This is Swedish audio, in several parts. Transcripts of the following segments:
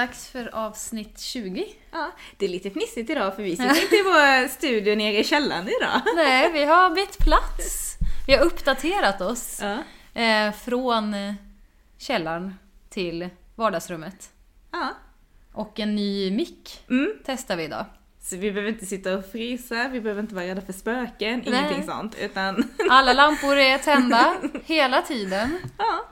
dags för avsnitt 20. Ja, det är lite fnissigt idag för vi sitter inte i vår studio nere i källaren idag. Nej, vi har bytt plats. Vi har uppdaterat oss Ja. eh, från eh, källaren till vardagsrummet. ja. Och en ny mick Mm. testar vi idag. Så vi behöver inte sitta och frysa, vi behöver inte vara rädda för spöken, Nej. ingenting sånt. Utan, Alla lampor är tända hela tiden. ja.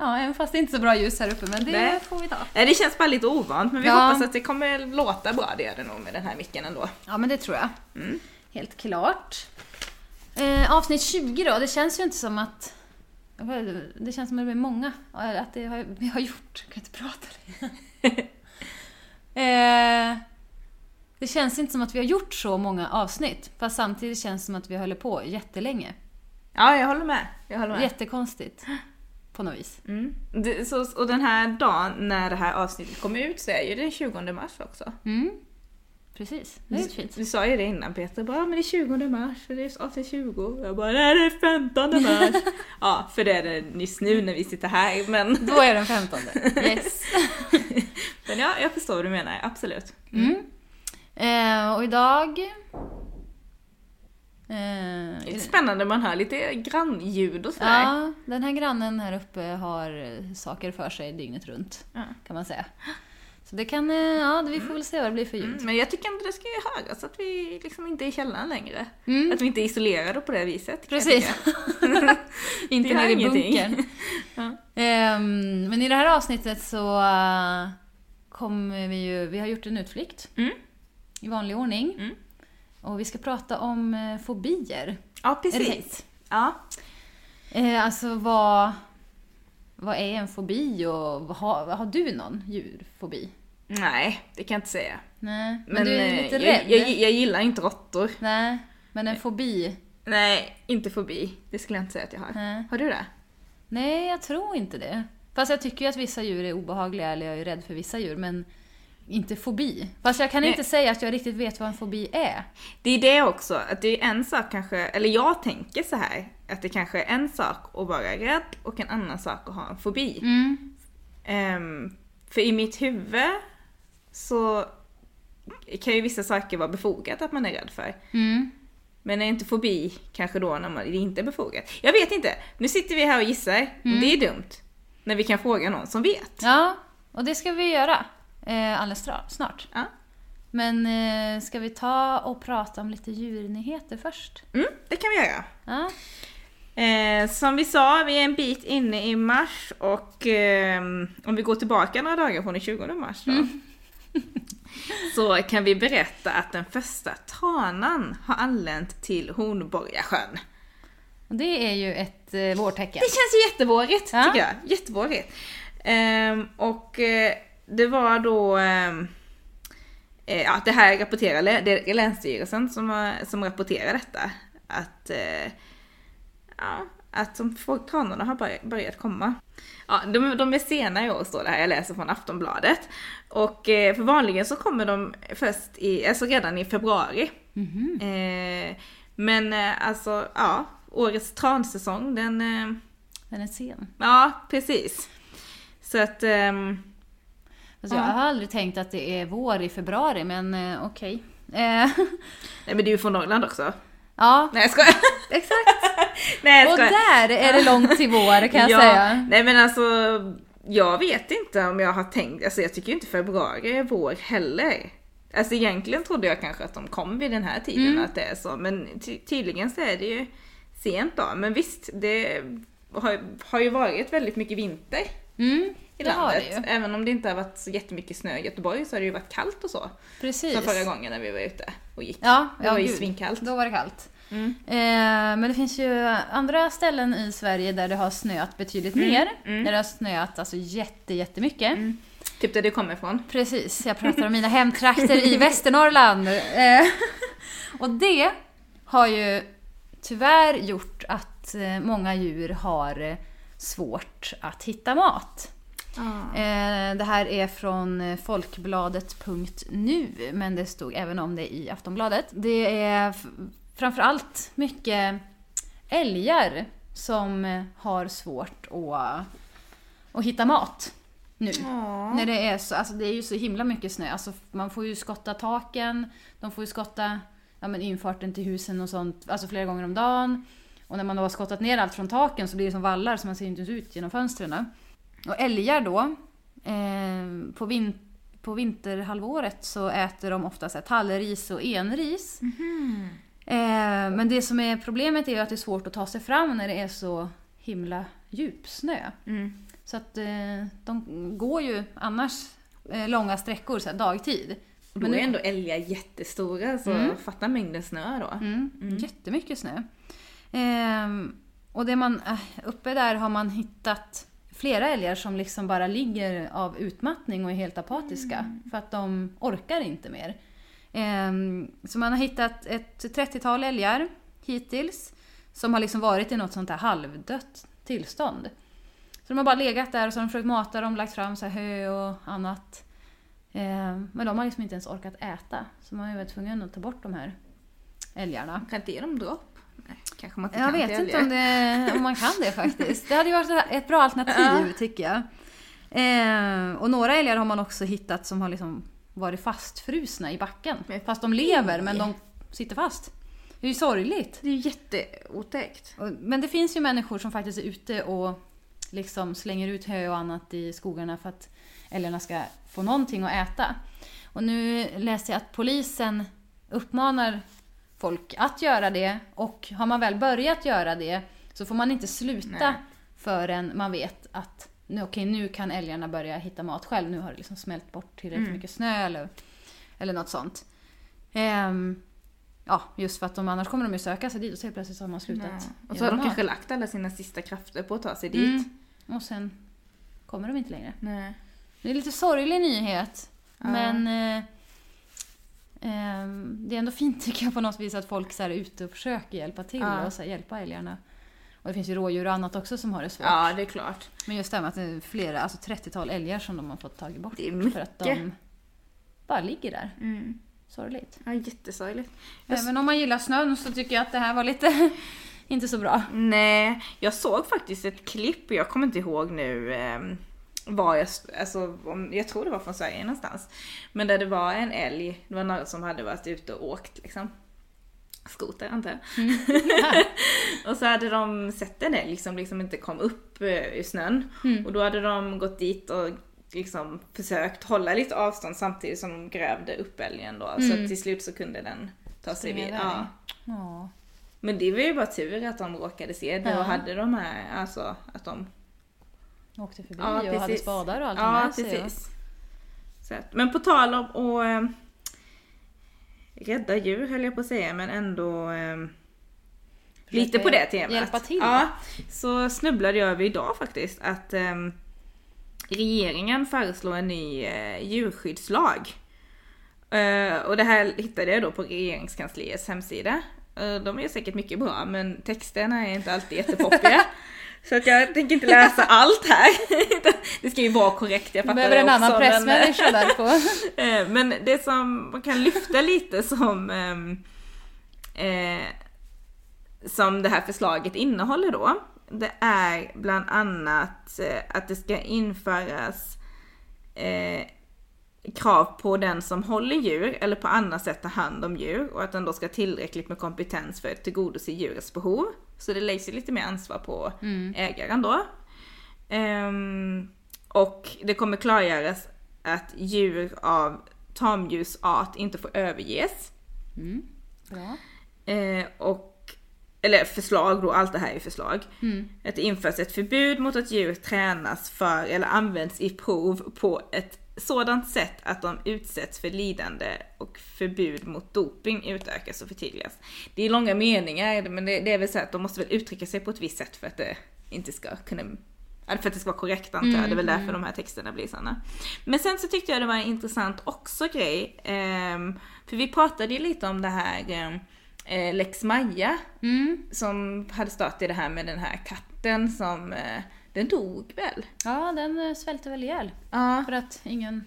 Ja, även fast det inte är så bra ljus här uppe, men det Nej. får vi ta. Nej, Det känns bara lite ovant, men vi Ja. hoppas att det kommer låta bra, det gör det nog med den här micken ändå. Ja, men det tror jag. Mm. Helt klart. Eh, avsnitt 20 då, det känns ju inte som att... Det känns som att det blir många. Att det har, vi har gjort. Jag kan inte prata eh, det känns inte som att vi har gjort så många avsnitt. Fast samtidigt känns det som att vi håller på jättelänge. Ja, jag håller med. Jag håller med. Jättekonstigt. På något vis. Mm. Det, så, och den här dagen när det här avsnittet kommer ut så är ju den 20 mars också. Mm. Precis, det är fint. du sa ju det innan Peter, bara men det är 20 mars och det är avsnitt 20. Jag bara nej det är 15 mars. ja, för det är det nyss nu när vi sitter här men, Då är den 15. Yes. men ja, jag förstår vad du menar, absolut. Mm. Eh, och idag... Det är Eh, spännande man hör lite grannljud och sådär. ja, den här grannen här uppe har eh, saker för sig dygnet runt, Ja. kan man säga. Så det kan, eh, ja, vi får väl se vad det blir för ljud. Mm, men jag tycker ändå det ska ju höras att vi liksom inte är i källaren längre. Mm. Att vi inte är isolerade på det viset. Precis. Inte nere i bunkern. Ja. Ehm, men i det här avsnittet så eh, kommer vi ju, vi har gjort en utflykt Mm. i vanlig ordning. Och vi ska prata om eh, fobier. Ja, precis. Ja. Eh, alltså vad, vad är en fobi och har, har du någon djurfobi? Nej, det kan jag inte säga. Nej, men, Men, du är eh, lite jag, rädd? Jag, jag gillar inte råttor. Nej, men en fobi? Nej, inte fobi. Det skulle jag inte säga att jag har. Nej. Har du det? Nej, jag tror inte det. Fast jag tycker ju att vissa djur är obehagliga, eller jag är rädd för vissa djur, men inte fobi. Fast jag kan Nej. inte säga att jag riktigt vet vad en fobi är. Det är det också, att det är en sak kanske, eller jag tänker så här att det kanske är en sak att vara rädd och en annan sak att ha en fobi. Mm. Ehm, för i mitt huvud så kan ju vissa saker vara befogat att man är rädd för. Mm. Men är inte fobi kanske då när man, det inte är befogat? Jag vet inte. Nu sitter vi här och gissar. Mm. Det är dumt. När vi kan fråga någon som vet. Ja, och det ska vi göra eh, alldeles snart. Ja. Men eh, ska vi ta och prata om lite djurnyheter först? Mm, det kan vi göra. Ja. Eh, som vi sa, vi är en bit inne i mars och ehm, om vi går tillbaka några dagar från den 20 mars då. så kan vi berätta att den första tranan har anlänt till Hornborgasjön. Det är ju ett eh, vårtecken. Det känns ju jättevårigt Ja. tycker jag. Jättevårigt. Ehm, och eh, det var då ehm, eh, ja, det här rapporterar, det är Länsstyrelsen som, som rapporterar detta. Att, eh, ja, att de få- tranorna har börjat, börjat komma. Ja, de, de är sena i år står det här, jag läser från Aftonbladet. Och eh, för vanligen så kommer de först i, alltså redan i februari. Mhm. Eh, men eh, alltså, ja, årets transäsong den, eh, Den är sen. ja precis. Så att, ehm, Alltså, Jag Ja. har aldrig tänkt att det är vår i februari, men eh, okej. Eh, nej men du är ju från Norrland också. ja, Nej jag skojar. exakt. Nej jag Och skojar. där är det långt till vår kan jag ja, säga. Nej men alltså, jag vet inte om jag har tänkt, alltså jag tycker ju inte februari är vår heller. Alltså egentligen trodde jag kanske att de kom vid den här tiden, Mm. att det är så. Men ty- tydligen så är det ju sent då. Men visst, det har, har ju varit väldigt mycket vinter Mm, i landet. Även om det inte har varit så jättemycket snö i Göteborg så har det ju varit kallt och så. Precis. Som förra gången när vi var ute och gick. Ja, Det ja var ju gud. svinkallt. Då var det kallt. Mm. Eh, men det finns ju andra ställen i Sverige där det har snöat betydligt Mm, mer. mm. Där det har snöat alltså jätte, jättemycket. Mm. Typ där du kommer ifrån. Precis, jag pratar om mina hemtrakter i Västernorrland. Eh, och det har ju tyvärr gjort att eh, många djur har eh, svårt att hitta mat. Eh, Det här är från folkbladet.nu, men det stod även om det i Aftonbladet. Det är framförallt mycket älgar som har svårt att, att hitta mat. nu. Ja. När det är så, alltså det är ju så himla mycket snö. Alltså man får ju skotta taken, de får ju skotta ja, men infarten till husen och sånt, alltså flera gånger om dagen. Och när man då har skottat ner allt från taken så blir det som vallar så man ser inte ens ut genom fönstren. Och älgar då, eh, på, vin på vinterhalvåret så äter de ofta så tallris och enris. Eh, men det som är problemet är ju att det är svårt att ta sig fram när det är så himla djup snö. Mm. Så att eh, de går ju annars eh, långa sträckor så här, dagtid. Då Men är nu- ändå älgar jättestora så Mm. fatta mängden snö då. Mm, Jättemycket snö. Ehm, och det man, äh, uppe där har man hittat flera älgar som liksom bara ligger av utmattning och är helt apatiska. För att de orkar inte mer. Ehm, så man har hittat ett 30-tal älgar hittills. Som har liksom varit i något sånt här halvdött tillstånd. Så de har bara legat där och så har de försökt mata dem, lagt fram så här hö och annat. Ehm, men de har liksom inte ens orkat äta. Så man har ju varit tvungen att ta bort de här älgarna. Man kan inte ge dem dropp? Kanske man inte Jag vet inte om, det, om man kan det faktiskt. Det hade ju varit ett bra alternativ tycker jag. Eh, och några älgar har man också hittat som har liksom varit fastfrusna i backen. Fast de lever men de sitter fast. Det är ju sorgligt. Det är ju jätteotäckt. Men det finns ju människor som faktiskt är ute och liksom slänger ut hö och annat i skogarna för att älgarna ska få någonting att äta. Och nu läser jag att polisen uppmanar folk att göra det och har man väl börjat göra det så får man inte sluta Nej. förrän man vet att nu, okej, nu kan älgarna börja hitta mat själv. Nu har det liksom smält bort tillräckligt Mm. mycket snö eller, eller något sånt. Ehm, ja, just för att de, annars kommer de ju söka sig dit och så helt plötsligt så har man slutat. Nej. Och så har de mat. kanske lagt alla sina sista krafter på att ta sig dit. Mm. Och sen kommer de inte längre. Nej. Det är lite sorglig nyhet. Ja. Men eh, det är ändå fint tycker jag på något vis att folk så här, är ute och försöker hjälpa till Ja. och så här, hjälpa älgarna. Och det finns ju rådjur och annat också som har det svårt. Ja, det är klart. Men just det här med att det är flera, alltså 30-tal älgar som de har fått tag bort. Det är För att mycket. de bara ligger där. Mm. Sorgligt. Ja, jättesorgligt. Jag Även om man gillar snön så tycker jag att det här var lite inte så bra. Nej, jag såg faktiskt ett klipp, och jag kommer inte ihåg nu eh, var jag, alltså, om, jag tror det var från Sverige någonstans. Men där det var en älg, det var några som hade varit ute och åkt liksom. Skoter antar jag. och så hade de sett en älg som liksom inte kom upp eh, ur snön. Mm. Och då hade de gått dit och liksom försökt hålla lite avstånd samtidigt som de grävde upp älgen då. Så Mm. att till slut så kunde den ta sig vid. Ja. Ja. Men det var ju bara tur att de råkade se det Ja. och hade de här, alltså att de... Åkte förbi Ja, och hade precis. spadar och allt Ja, med sig. precis. Så att, men på tal om att eh, rädda djur höll jag på att säga, men ändå eh, lite på det temat. Hjälpa till. Ja, så snubblade jag över idag faktiskt att eh, regeringen föreslår en ny eh, djurskyddslag. Eh, och det här hittade jag då på regeringskansliets hemsida. Eh, de är säkert mycket bra men texterna är inte alltid jättepoppiga. Så att jag tänker inte läsa allt här. det ska ju vara korrekt, jag fattar behöver en annan också, men- pressmänniska där på. Eh, Men det som man kan lyfta lite som, ehm, eh, som det här förslaget innehåller då, det är bland annat eh, att det ska införas eh, krav på den som håller djur eller på annat sätt tar hand om djur och att den då ska ha tillräckligt med kompetens för att tillgodose djurets behov. Så det läggs ju lite mer ansvar på Mm. ägaren då. Ehm, och det kommer klargöras att djur av tamdjursart inte får överges. Mm. Bra. Eh, och, eller förslag då, allt det här är förslag. Mm. Att det införs ett förbud mot att djur tränas för eller används i prov på ett sådant sätt att de utsätts för lidande och förbud mot doping utökas och förtydligas. Det är långa meningar men det, det är väl så att de måste väl uttrycka sig på ett visst sätt för att det inte ska kunna för att det ska vara korrekt antar jag, det är väl därför de här texterna blir sådana. Men sen så tyckte jag det var en intressant också grej, ehm, för vi pratade ju lite om det här ehm, eh, Lex Maja Mm. som hade startat det här med den här katten som, eh, den dog väl? Ja, den eh, svälte väl ihjäl. Ja. För att ingen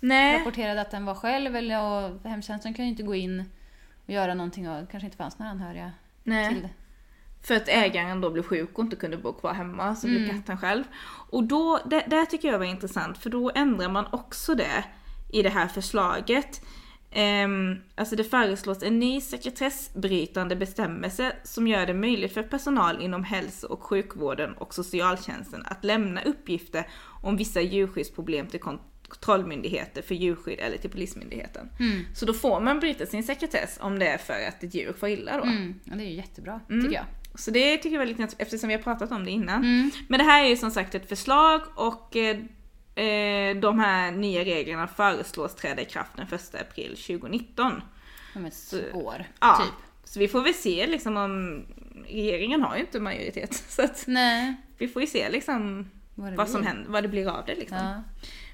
Nej. rapporterade att den var själv eller, och hemtjänsten kan ju inte gå in och göra någonting och det kanske inte fanns några anhöriga Nej. till För att ägaren då blev sjuk och inte kunde bo kvar hemma, så blev katten själv. Och då, det, det tycker jag var intressant, för då ändrar man också det i det här förslaget. Ehm, alltså det föreslås en ny sekretessbrytande bestämmelse som gör det möjligt för personal inom hälso och sjukvården och socialtjänsten att lämna uppgifter om vissa djurskyddsproblem till kontrollmyndigheter för djurskydd eller till Polismyndigheten. Så då får man bryta sin sekretess om det är för att ett djur får illa då. Mm. Ja, det är ju jättebra, Mm. tycker jag. Så det tycker jag var lite eftersom vi har pratat om det innan. Mm. Men det här är ju som sagt ett förslag och eh, de här nya reglerna föreslås träda i kraft den 1 april 2019. Om ett år, Ja, typ. så vi får väl se liksom om regeringen har ju inte majoritet så att Nej. vi får ju se liksom Vad vad som händer, vad det blir av det liksom. Ja.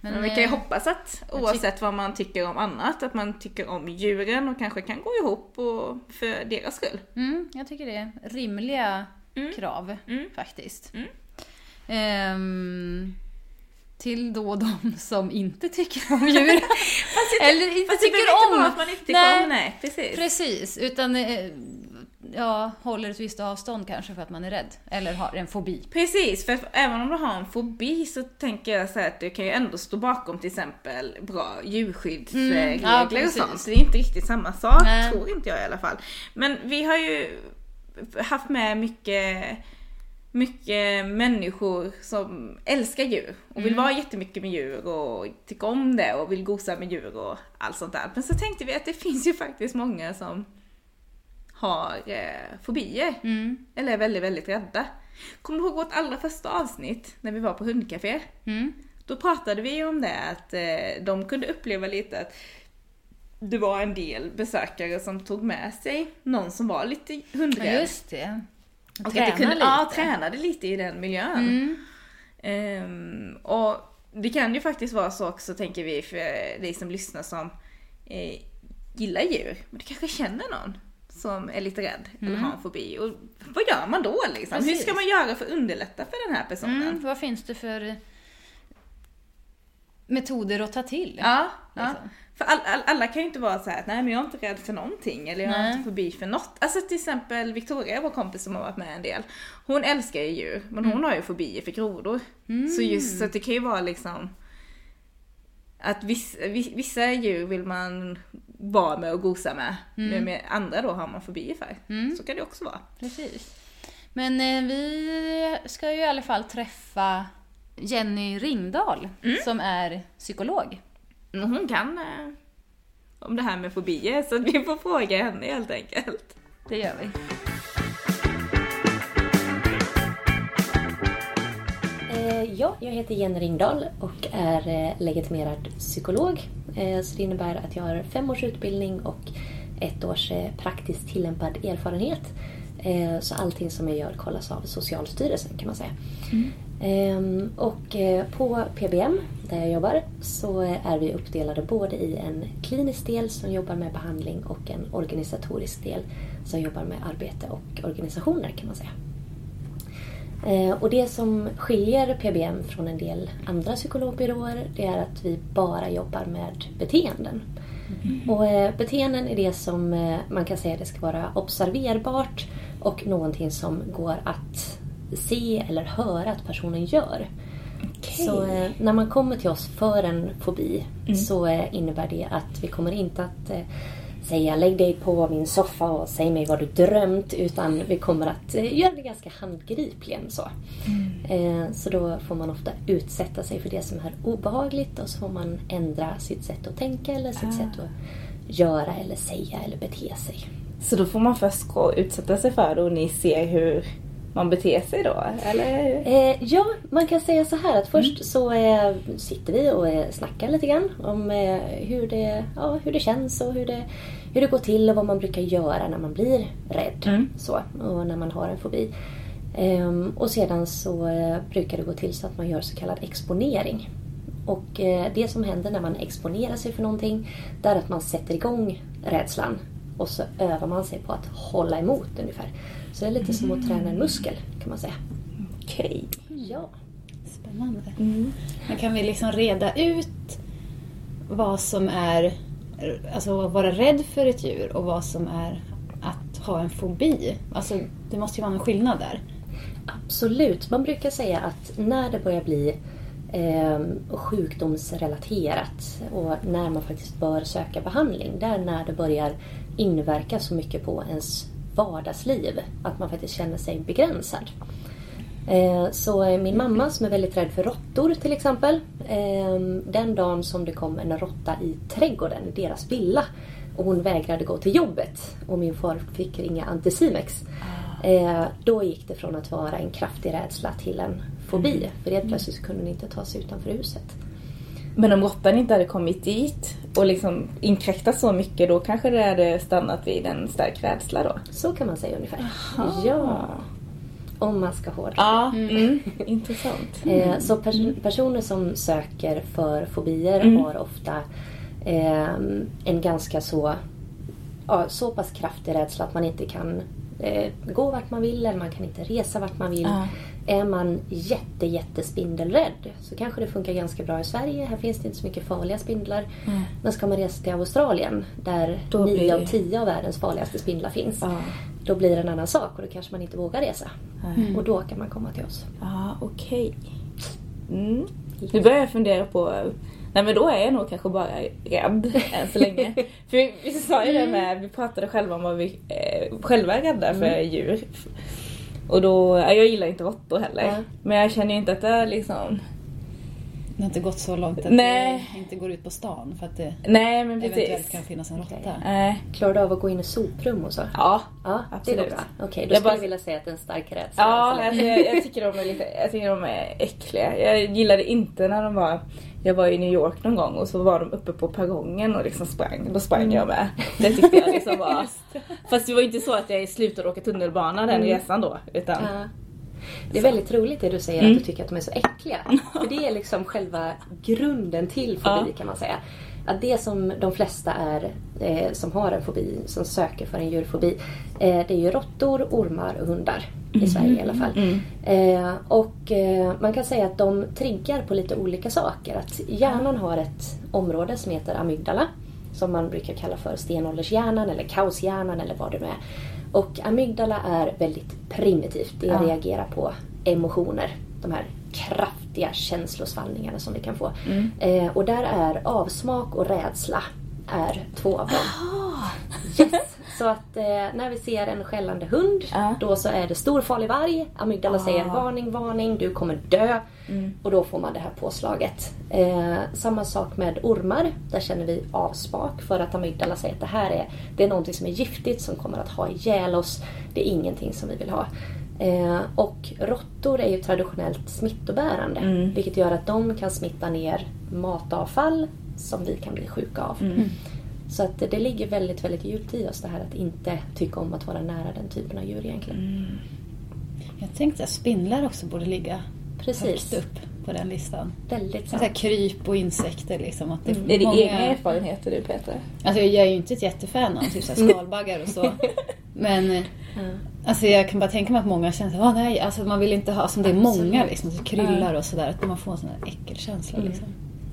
Men, vi kan ju eh, hoppas att oavsett vad man tycker om annat, att man tycker om djuren och kanske kan gå ihop och, för deras skull. Mm, jag tycker det är rimliga Mm. krav Mm. faktiskt. Mm. Till då de som inte tycker om djur. Eller inte Fast det tycker inte om. vara att man inte tycker Nej. om, nej precis. Precis, utan eh, ja, håller ett visst avstånd kanske för att man är rädd. Eller har en fobi. Precis, för även om du har en fobi så tänker jag så här att du kan ju ändå stå bakom till exempel bra djurskyddsregler Mm, ja, och sånt. Så det är inte riktigt samma sak, Nej. tror inte jag i alla fall. Men vi har ju haft med mycket, mycket människor som älskar djur och vill vara jättemycket med djur och tycker om det och vill gosa med djur och allt sånt där. Men så tänkte vi att det finns ju faktiskt många som har eh, fobier. Mm. Eller är väldigt, väldigt rädda. Kommer du ihåg vårt allra första avsnitt när vi var på hundcafé? Mm. Då pratade vi om det att eh, de kunde uppleva lite att det var en del besökare som tog med sig någon som var lite Ja, hundrädd. just det. Och att Träna det kunde, lite. Ja, tränade lite i den miljön. Mm. Ehm, och det kan ju faktiskt vara så också, tänker vi, för dig som lyssnar som eh, gillar djur. Men du kanske känner någon som är lite rädd eller har en fobi. Och vad gör man då liksom? Hur Mm. Precis. ska man göra för att underlätta för den här personen? Mm. Vad finns det för metoder att ta till? Ja, ja. För all, all, alla kan ju inte vara så här att nej men jag är inte rädd för någonting eller jag har inte fobi för något. Alltså till exempel Victoria, vår kompis som har varit med en del. Hon älskar ju djur men hon har ju fobier för grodor. Så just så att det kan ju vara liksom att vissa, vi- vissa djur vill man vara med och gosa med, men med andra då har man fobier för. Så kan det också vara. Precis. Men eh, vi ska ju i alla fall träffa Jenny Ringdahl som är psykolog. Hon kan eh, om det här med fobier så vi får fråga henne helt enkelt. Det gör vi. Eh, Ja, jag heter Jenny Ringdahl och är eh, legitimerad psykolog. Eh, Så det innebär att jag har fem års utbildning och ett års praktiskt tillämpad erfarenhet. Så allting som jag gör kollas av Socialstyrelsen kan man säga. Ehm, Och eh, på PBM, där jag jobbar, så är vi uppdelade både i en klinisk del som jobbar med behandling och en organisatorisk del som jobbar med arbete och organisationer kan man säga. Eh, Och det som skiljer PBM från en del andra psykologbyråer det är att vi bara jobbar med beteenden. Och eh, beteenden är det som eh, man kan säga det ska vara observerbart och någonting som går att se eller höra att personen gör. Så eh, när man kommer till oss för en fobi så eh, innebär det att vi kommer inte att eh, säga lägg dig på min soffa och säg mig vad du drömt utan vi kommer att eh, göra det ganska handgripligen så. Eh, så då får man ofta utsätta sig för det som är obehagligt och så får man ändra sitt sätt att tänka eller sitt sätt att göra eller säga eller bete sig. Så då får man först gå och utsätta sig för det och ni ser hur man beter sig då, eller? Eh, ja, man kan säga så här att först så eh, sitter vi och eh, snackar lite grann om eh, hur, det, ja, hur det känns och hur det, hur det går till och vad man brukar göra när man blir rädd Mm. så, och när man har en fobi. Ehm, och sedan så eh, brukar det gå till så att man gör så kallad exponering. Och eh, det som händer när man exponerar sig för någonting det är att man sätter igång rädslan och så övar man sig på att hålla emot ungefär. Så det är lite som att träna en muskel kan man säga. Okej. Ja. Spännande. Men kan vi liksom reda ut vad som är alltså att vara rädd för ett djur och vad som är att ha en fobi? Alltså, det måste ju vara en skillnad där. Absolut. Man brukar säga att när det börjar bli eh, sjukdomsrelaterat och när man faktiskt bör söka behandling, det är när det börjar inverka så mycket på ens vardagsliv att man faktiskt känner sig begränsad. Eh, så min mamma som är väldigt rädd för råttor till exempel. Eh, den dagen som det kom en råtta i trädgården, i deras villa, och hon vägrade gå till jobbet och min far fick ringa Anticimex. Eh, då gick det från att vara en kraftig rädsla till en fobi. För helt plötsligt kunde hon inte ta sig utanför huset. Men om råttan inte hade kommit dit och liksom inkräktat så mycket då kanske det hade stannat vid en stark rädsla då? Så kan man säga ungefär. Ja. Om man ska hårdra. Ja, mm. intressant. Eh, så pers- personer som söker för fobier Mm. har ofta eh, en ganska så, ja, så pass kraftig rädsla att man inte kan eh, gå vart man vill eller man kan inte resa vart man vill. Är man jätte, jättespindelrädd så kanske det funkar ganska bra i Sverige. Här finns det inte så mycket farliga spindlar. Men ska man resa till Australien där Då blir nio av det- tio av världens farligaste spindlar finns. Ja. Då blir det en annan sak och då kanske man inte vågar resa. Nej. Och då kan man komma till oss. Ja, okej. Mm. Nu börjar jag fundera på... Nej men då är jag nog kanske bara rädd än så länge. för vi, vi sa ju det med, vi pratade själva om vad vi eh, själva är rädda för djur. Och då, ja, jag gillar inte råttor heller. Ja. Men jag känner ju inte att det är liksom... Det har inte gått så långt att Nej. det inte går ut på stan för att det Nej men eventuellt precis. kan finnas en råtta. Nej. Klarar du av att gå in i soprum och så? Ja. Ja, Absolut. det går bra. Okej, då Jag skulle bara- jag vilja säga att det är en stark rädsla. Ja, alltså, länge. jag, jag, tycker de är lite, jag tycker de är äckliga. Jag gillade inte när de var jag var i New York någon gång och så var de uppe på perrongen och liksom sprang. Då sprang jag med. Det tyckte jag liksom var... Fast det var ju inte så att jag slutade åka tunnelbana den resan då. Utan, Ja. Det är väldigt roligt det du säger Mm. att du tycker att de är så äckliga. För det är liksom själva grunden till fobi Ja. kan man säga. Att det som de flesta är eh, som har en fobi, som söker för en djurfobi, eh, det är ju råttor, ormar och hundar. I Sverige i alla fall. Eh, och eh, man kan säga att de triggar på lite olika saker. Att hjärnan har ett område som heter amygdala. Som man brukar kalla för stenåldershjärnan eller kaoshjärnan eller vad det nu är. Och amygdala är väldigt primitivt. Det Ja. reagerar på emotioner. De här kraftiga känslosvallningarna som vi kan få. Eh, och där är avsmak och rädsla är två av dem. Yes. Så att eh, när vi ser en skällande hund, Ja. då så är det stor farlig varg. Amygdala säger varning, varning, du kommer dö. Och då får man det här påslaget. Eh, samma sak med ormar. Där känner vi avsmak för att amygdala säger att det här är, det är någonting som är giftigt som kommer att ha ihjäl oss. Det är ingenting som vi vill ha. Eh, och råttor är ju traditionellt smittobärande. Vilket gör att de kan smitta ner matavfall som vi kan bli sjuka av. Så att det ligger väldigt, väldigt djupt i oss det här att inte tycka om att vara nära den typen av djur egentligen. Jag tänkte att spindlar också borde ligga Precis. högst upp på den listan. Väldigt Så här sant. kryp och insekter liksom. Att det är det många... egna erfarenheter du Peter? Alltså jag är ju inte ett jättefan av typ så här skalbaggar och så. Men eh, alltså jag kan bara tänka mig att många känner att nej, alltså man vill inte ha, alltså det är många liksom, det kryllar och sådär. Att man får en sån här äckelkänsla liksom.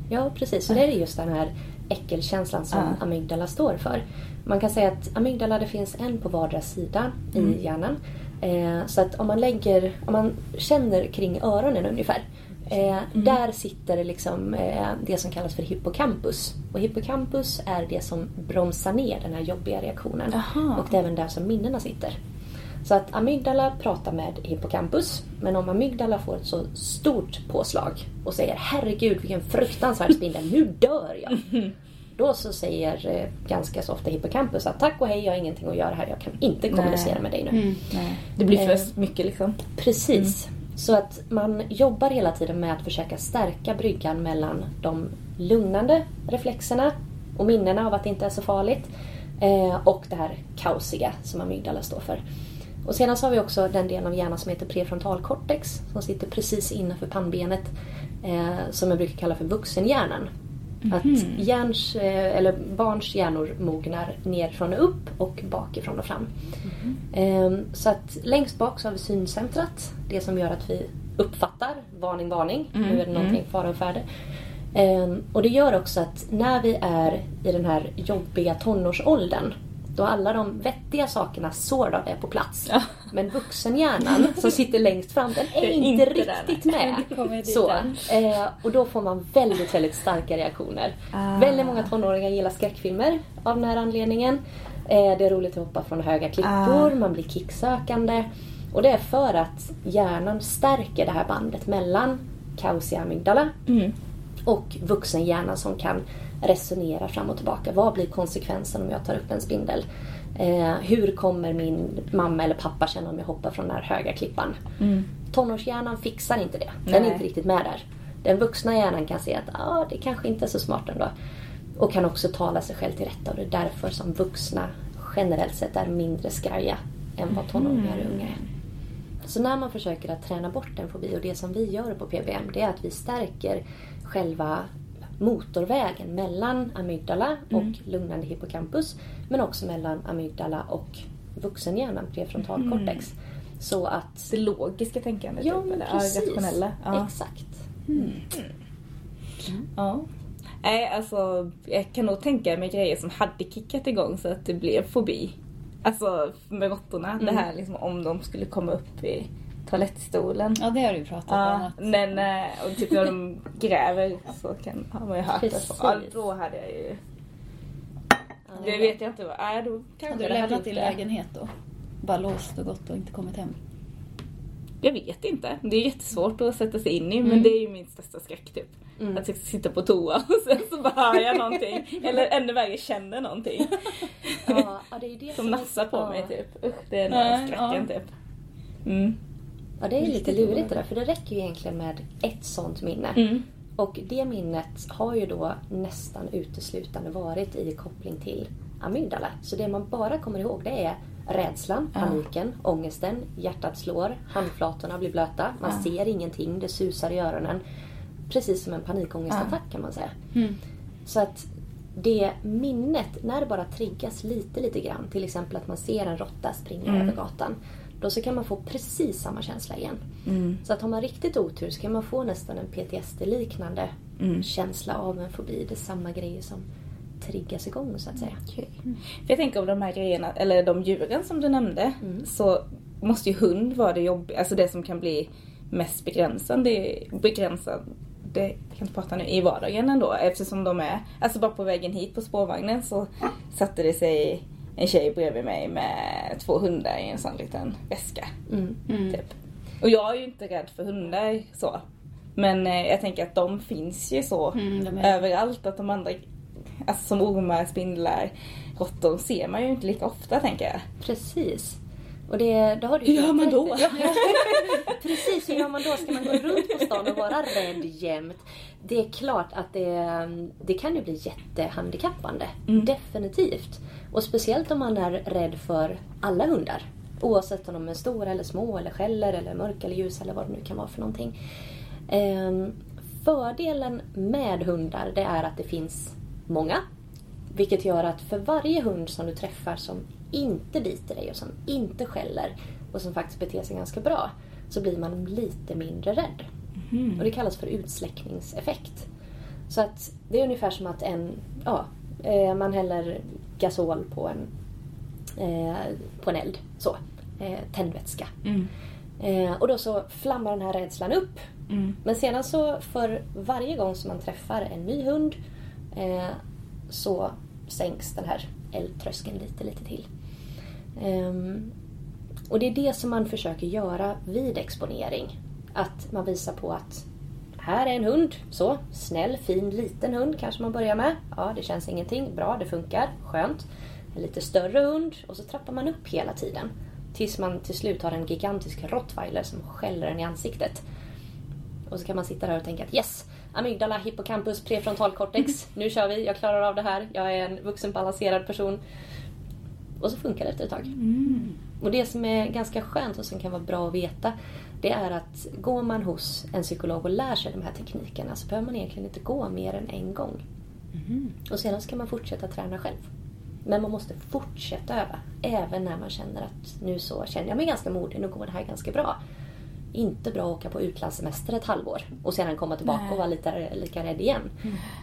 Ja, precis. Så det är just den här äckelkänslan som Ja. amygdala står för. Man kan säga att amygdala, det finns en på vardera sida i hjärnan. Eh, så att om man lägger, om man känner kring öronen ungefär. Eh, Där sitter liksom eh, det som kallas för hippocampus. Och hippocampus är det som bromsar ner den här jobbiga reaktionen. Aha. Och det är även där som minnena sitter. Så att amygdala pratar med hippocampus. Men om amygdala får ett så stort påslag och säger herregud vilken fruktansvärd spindel, nu dör jag. Då så säger eh, ganska så ofta hippocampus att tack och hej, jag har ingenting att göra här, jag kan inte kommunicera Nej. med dig nu. Nej. Det blir Eh. för mycket liksom. Precis. Så att man jobbar hela tiden med att försöka stärka bryggan mellan de lugnande reflexerna och minnena av att det inte är så farligt eh, och det här kaosiga som amygdala står för. Och sedan så har vi också den delen av hjärnan som heter prefrontalkortex som sitter precis innanför pannbenet eh, som jag brukar kalla för vuxenhjärnan. Att hjärns, eh, eller barns hjärnor mognar nerifrån och upp och bakifrån och fram. Ehm, Så att längst bak så har vi syncentrat. Det som gör att vi uppfattar varning, varning. Nu är det någonting fara och färde. Ehm, Och det gör också att när vi är i den här jobbiga tonårsåldern Då alla de vettiga sakerna of är på plats. Men vuxenhjärnan som sitter längst fram, den är, är inte, inte där, riktigt nej. med. Så, eh, och då får man väldigt, väldigt starka reaktioner. Ah. Väldigt många tonåringar gillar skräckfilmer av den här anledningen. Eh, det är roligt att hoppa från höga klippor, Ah. man blir kicksökande. Och det är för att hjärnan stärker det här bandet mellan kausia amygdala Mm. och vuxenhjärnan som kan resonera fram och tillbaka. Vad blir konsekvensen om jag tar upp en spindel? Eh, hur kommer min mamma eller pappa känna om jag hoppar från den här höga klippan? Tonårshjärnan fixar inte det. Den är Nej. inte riktigt med där. Den vuxna hjärnan kan se att ah, det kanske inte är så smart ändå. Och kan också tala sig själv till rätta. Och det är därför som vuxna generellt sett är mindre skraja än vad tonåringar och unga är. Så när man försöker att träna bort en fobi och det som vi gör på PBM det är att vi stärker själva motorvägen mellan amygdala och lugnande hippocampus men också mellan amygdala och vuxenhjärnan, prefrontalkortex. Så att... Det logiska tänkandet, Ja, typ, eller precis. rationella. Ja. Exakt. Ja. Nej, alltså jag kan nog tänka mig grejer som hade kickat igång så att det blev fobi. Alltså med råttorna, det här liksom om de skulle komma upp i toalettstolen. Ja, det har du pratat om. Ja, Att, men eh, och typ när de gräver så kan, har man ju hört det. Precis. ja, då hade jag ju... Det vet jag inte vad är. Då kanske hade du det lämnat din det. lägenhet då? Bara låst och gått och inte kommit hem? Jag vet inte. Det är jättesvårt att sätta sig in i Mm. men det är ju min största skräck typ. Mm. Att jag sitta på toa och sen så bara hör jag någonting. Eller ännu värre känner någonting. Ja, ja, det är det Som är- nassar på ja. mig typ. Usch, det är Nej, nog skräcken ja. typ. Mm. Ja, det är lite lurigt det där. För det räcker ju egentligen med ett sånt minne. Mm. Och det minnet har ju då nästan uteslutande varit i koppling till amygdala. Så det man bara kommer ihåg det är rädslan, paniken, ångesten, hjärtat slår, handflatorna blir blöta, man ser ingenting, det susar i öronen. Precis som en panikångestattack kan man säga. Mm. Så att det minnet, när det bara triggas lite, lite grann, till exempel att man ser en råtta springa över gatan, då så kan man få precis samma känsla igen. Så att har man riktigt otur så kan man få nästan en PTSD-liknande känsla av en fobi. Det är samma grejer som triggas igång så att säga. Okej. För jag tänker om de här grejerna, eller de djuren som du nämnde, Mm. så måste ju hund vara det jobbiga, alltså det som kan bli mest begränsande, begränsande jag kan inte prata nu, i vardagen ändå eftersom de är, alltså bara på vägen hit på spårvagnen så satte det sig en tjej bredvid mig med två hundar i en sån liten väska. Mm. Typ. Och jag är ju inte rädd för hundar så. Men eh, jag tänker att de finns ju så Mm, överallt. Att de andra, alltså som ormar, spindlar, råttor ser man ju inte lika ofta tänker jag. Precis. Och det, då har du ju Hur gör man då? Ja, Precis, hur gör man då? Ska man gå runt på stan och vara rädd jämt? Det är klart att det, det kan ju bli jättehandikappande. Definitivt. Och speciellt om man är rädd för alla hundar. Oavsett om de är stora eller små eller skäller eller mörka eller ljusa eller vad det nu kan vara för någonting. Ehm, fördelen med hundar det är att det finns många. Vilket gör att för varje hund som du träffar som inte biter dig och som inte skäller och som faktiskt beter sig ganska bra så blir man lite mindre rädd. Och det kallas för utsläckningseffekt. Så att det är ungefär som att en, ja, eh, man häller gasol på en, eh, på en eld. Så. Eh, tändvätska. Eh, och då så flammar den här rädslan upp. Men sedan så för varje gång som man träffar en ny hund eh, så sänks den här eldtröskeln lite, lite till. Ehm, och det är det som man försöker göra vid exponering. Att man visar på att här är en hund, så snäll, fin, liten hund kanske man börjar med. Ja, det känns ingenting, bra, det funkar, skönt. En lite större hund och så trappar man upp hela tiden. Tills man till slut har en gigantisk rottweiler som skäller en i ansiktet. Och så kan man sitta där och tänka att yes, amygdala, hippocampus, prefrontalkortex. Nu kör vi, jag klarar av det här. Jag är en vuxen balanserad person. Och så funkar det efter ett tag. Och det som är ganska skönt och som kan vara bra att veta det är att går man hos en psykolog och lär sig de här teknikerna så behöver man egentligen inte gå mer än en gång. Och sedan ska man fortsätta träna själv. Men man måste fortsätta öva. Även när man känner att nu så känner jag mig ganska modig, nu går det här ganska bra. Inte bra att åka på utlandssemester ett halvår och sedan komma tillbaka Nej. och vara lite lika rädd igen.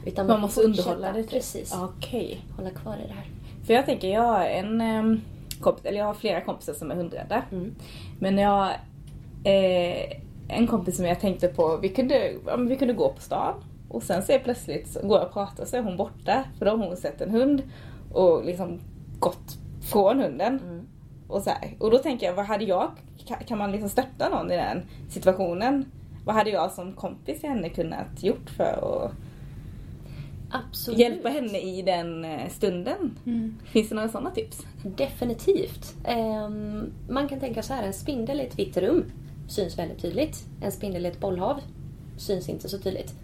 Utan Man måste fortsätta- underhålla det. typ. Precis. Okej. Hålla kvar i det här. För jag tänker, jag har en kompis, eller jag har flera kompisar som är hundrädda. Mm. Men jag eh, en kompis som jag tänkte på, vi kunde, vi kunde gå på stan och sen så plötsligt så går jag och pratar så är hon borta för då har hon sett en hund och liksom gått från hunden. Mm. Och, så här. och då tänker jag, vad hade jag, kan- man liksom stötta någon i den situationen? Vad hade jag som kompis till henne kunnat gjort för att Absolut. hjälpa henne i den eh, stunden? Finns det några sådana tips? Definitivt. Ehm, man kan tänka så här, en spindel i ett vitt rum syns väldigt tydligt. En spindel i ett bollhav syns inte så tydligt.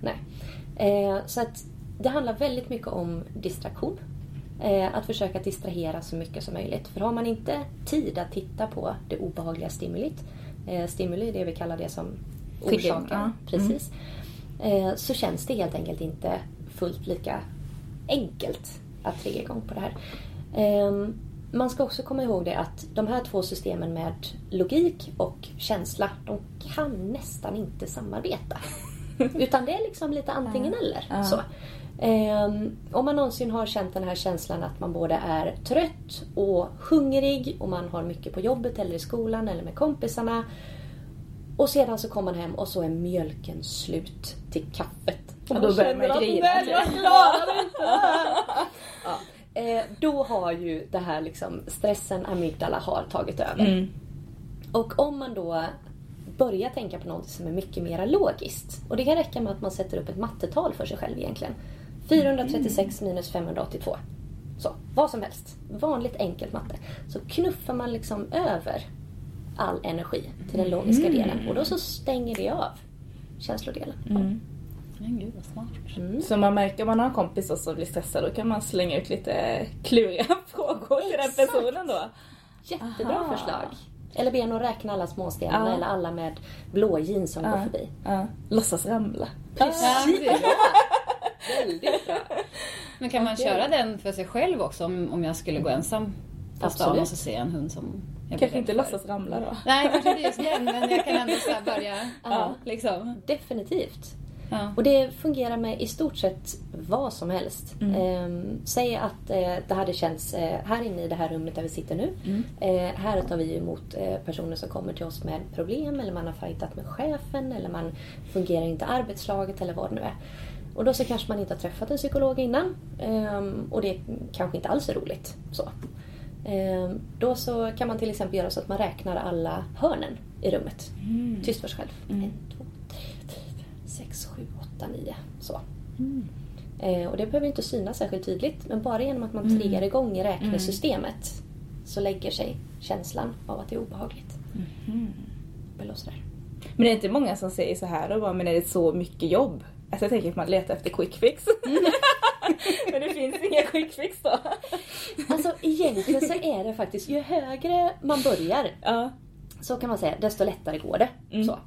Nej. Eh, så att det handlar väldigt mycket om distraktion. Eh, att försöka distrahera så mycket som möjligt. För har man inte tid att titta på det obehagliga stimulit, eh, stimuli det vi kallar det som orsakar, ja. precis, eh, så känns det helt enkelt inte fullt lika enkelt att trigga igång på det här. Man ska också komma ihåg det att de här två systemen med logik och känsla, de kan nästan inte samarbeta. Utan det är liksom lite antingen eller. Ja. Så. Ehm, om man någonsin har känt den här känslan att man både är trött och hungrig och man har mycket på jobbet eller i skolan eller med kompisarna. Och sedan så kommer man hem och så är mjölken slut till kaffet. Och Ja, då börjar man grina. Ja. Eh, Då har ju det här liksom stressen, amygdala har tagit över. Mm. Och om man då börjar tänka på något som är mycket mer logiskt. Och det kan räcka med att man sätter upp ett mattetal för sig själv egentligen. 436 minus 582. Så, vad som helst. Vanligt enkelt matte. Så knuffar man liksom över all energi till den logiska delen. Och då så stänger det av känslodelen. Mm. Men gud vad smart. Så man märker om man har en kompis som blir stressad då kan man slänga ut lite kluriga frågor till den personen då. Jättebra Aha. förslag. Eller be att räkna alla småstenarna Ja. eller alla med blå jeans som går Ja. förbi. Ja. Låtsas ramla. Precis! Väldigt bra. Men kan man Okej. köra den för sig själv också om, om jag skulle gå ensam på stan Absolut. och så ser jag en hund som jag Kanske inte för? låtsas ramla då. Nej, kanske inte just den, men jag kan ändå så här börja, Ja. liksom. Definitivt. Ja. Och det fungerar med i stort sett vad som helst. Ehm, säg att eh, det hade känts eh, här inne i det här rummet där vi sitter nu. Eh, här tar vi emot eh, personer som kommer till oss med problem eller man har fightat med chefen eller man fungerar inte arbetslaget eller vad det nu är. Och då så kanske man inte har träffat en psykolog innan ehm, och det kanske inte alls är roligt. Så. Ehm, då så kan man till exempel göra så att man räknar alla hörnen i rummet. Tyst för sig själv. En, två, 6, 7, 8, 9. Så. Mm. Eh, och det behöver inte synas särskilt tydligt men bara genom att man mm. triggar igång räknesystemet mm. så lägger sig känslan av att det är obehagligt. Mm. Men det är inte många som säger så här och bara, men är det så mycket jobb? Alltså jag tänker att man letar efter quick fix. Mm. men det finns inga quick fix då. alltså egentligen så är det faktiskt, ju högre man börjar ja. så kan man säga, desto lättare går det. Mm. Så.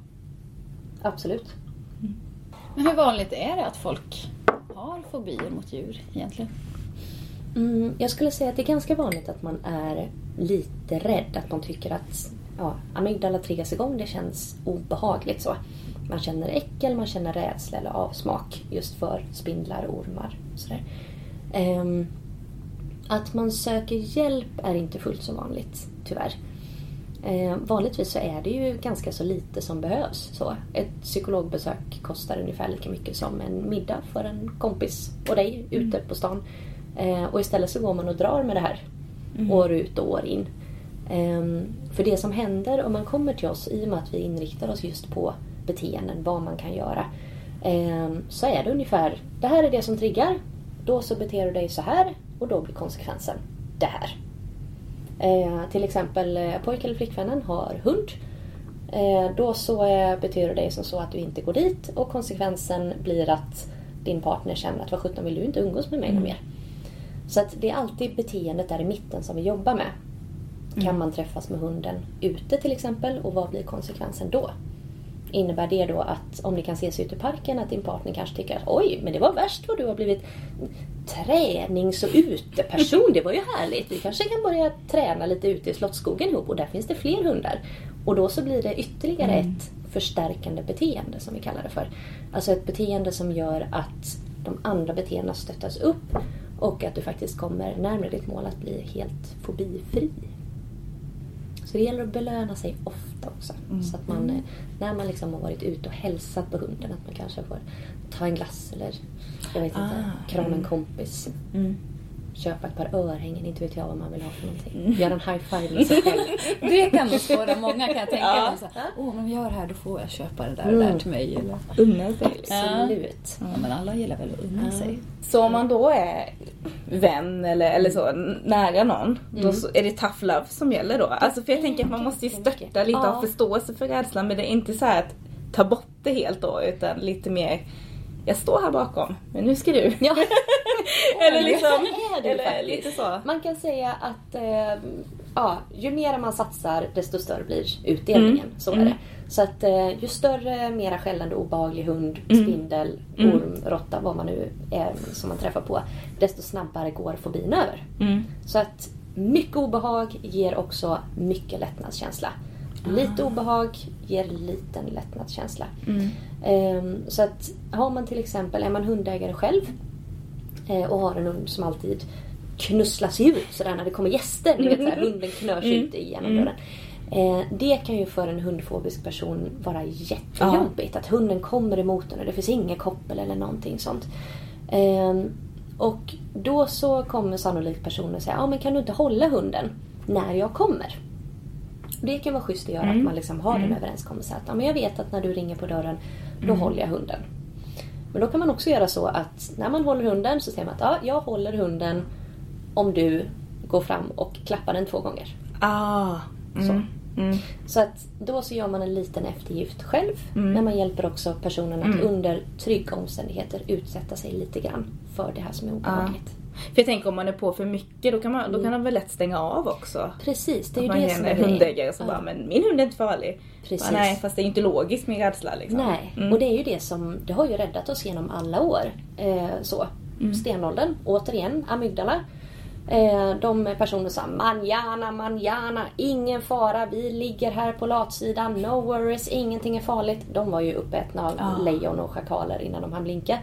Absolut. Men hur vanligt är det att folk har fobier mot djur egentligen? Mm, jag skulle säga att det är ganska vanligt att man är lite rädd. Att man tycker att ja, amygdala triggas igång, det känns obehagligt så. Man känner äckel, man känner rädsla eller avsmak just för spindlar, ormar och sådär. Um, att man söker hjälp är inte fullt så vanligt, tyvärr. Eh, vanligtvis så är det ju ganska så lite som behövs. Så ett psykologbesök kostar ungefär lika mycket som en middag för en kompis och dig ute på stan. Eh, och istället så går man och drar med det här år ut och år in. Ehm, för det som händer om man kommer till oss, i och med att vi inriktar oss just på beteenden, vad man kan göra. ehm, så är det ungefär, det här är det som triggar. Då så beter du dig så här och då blir konsekvensen det här. Eh, till exempel eh, pojk eller flickvännen har hund. Eh, då så eh, du dig som så att du inte går dit och konsekvensen blir att din partner känner att vad sjutton vill du inte umgås med mig något mer. Så att det är alltid beteendet där i mitten som vi jobbar med. Kan man träffas med hunden ute till exempel och vad blir konsekvensen då? Innebär det då att om ni kan ses ute i parken att din partner kanske tycker att oj, men det var värst vad du har blivit tränings och uteperson. Det var ju härligt. Vi kanske kan börja träna lite ute i Slottsskogen ihop och där finns det fler hundar. Och då så blir det ytterligare ett förstärkande beteende som vi kallar det för. Alltså ett beteende som gör att de andra beteendena stöttas upp Och att du faktiskt kommer närmare ditt mål att bli helt fobifri. Så det gäller att belöna sig ofta också. Så att man, eh, när man liksom har varit ute och hälsat på hunden, att man kanske får ta en glass eller jag vet inte, Ah, krama en kompis. Mm. Köpa ett par örhängen, inte vet jag vad man vill ha för någonting. Göra en high five med sig själv. Det kan nog spåra många kan jag tänka Ja. mig. Åh, om de gör det här då får jag köpa det där och Mm. där till mig. Eller? Unna sig. Absolut. Ja, men alla gillar väl att unna sig. Så om man då är vän eller, eller så nära någon, då så är det tough love som gäller då? Alltså för jag tänker att man måste ju stötta lite och Ja. ha förståelse för rädslan men det är inte så här att ta bort det helt då utan lite mer jag står här bakom, men nu ska du. Ja. eller liksom, är det eller faktiskt. lite så. Man kan säga att eh, ja, ju mer man satsar desto större blir utdelningen. Så är det. Så att eh, ju större, mera skällande, obehaglig hund, spindel, orm, råtta, vad man nu är som man träffar på, desto snabbare går fobin över. Mm. Så att mycket obehag ger också mycket lättnadskänsla. Lite obehag ger liten lättnadskänsla. Ehm, så att har man till exempel, är man hundägare själv eh, och har en hund som alltid knusslar sig ut sådär när det kommer gäster. Ni vet såhär, hunden knör sig ut igenom dörren. Eh, det kan ju för en hundfobisk person vara jättejobbigt. Att hunden kommer emot en och det finns ingen koppel eller någonting sånt. Ehm, och då så kommer sannolikt personen säga, ja men kan du inte hålla hunden när jag kommer? Det kan vara schysst att göra, att man liksom har en överenskommelse att ja, men jag vet att när du ringer på dörren, då håller jag hunden. Men då kan man också göra så att när man håller hunden så säger man att ja, jag håller hunden om du går fram och klappar den två gånger. Ah. Mm. Mm. Så att då så gör man en liten eftergift själv. Men man hjälper också personen att under trygga omständigheter utsätta sig lite grann för det här som är obehagligt. För jag tänker om man är på för mycket då kan man, då kan man väl lätt stänga av också. Precis, det är ju det som är hundägare som Ja. bara, men min hund är inte farlig. Precis. Bara, nej, fast det är inte logiskt med rädsla liksom. Nej, Mm. och det är ju det som det har ju räddat oss genom alla år. Eh, så. Mm. Stenåldern, återigen, amygdala. Eh, de personer sa manjana, manjana, ingen fara, vi ligger här på latsidan, no worries, ingenting är farligt. De var ju uppätna av Ja. lejon och schakaler innan de hann blinka.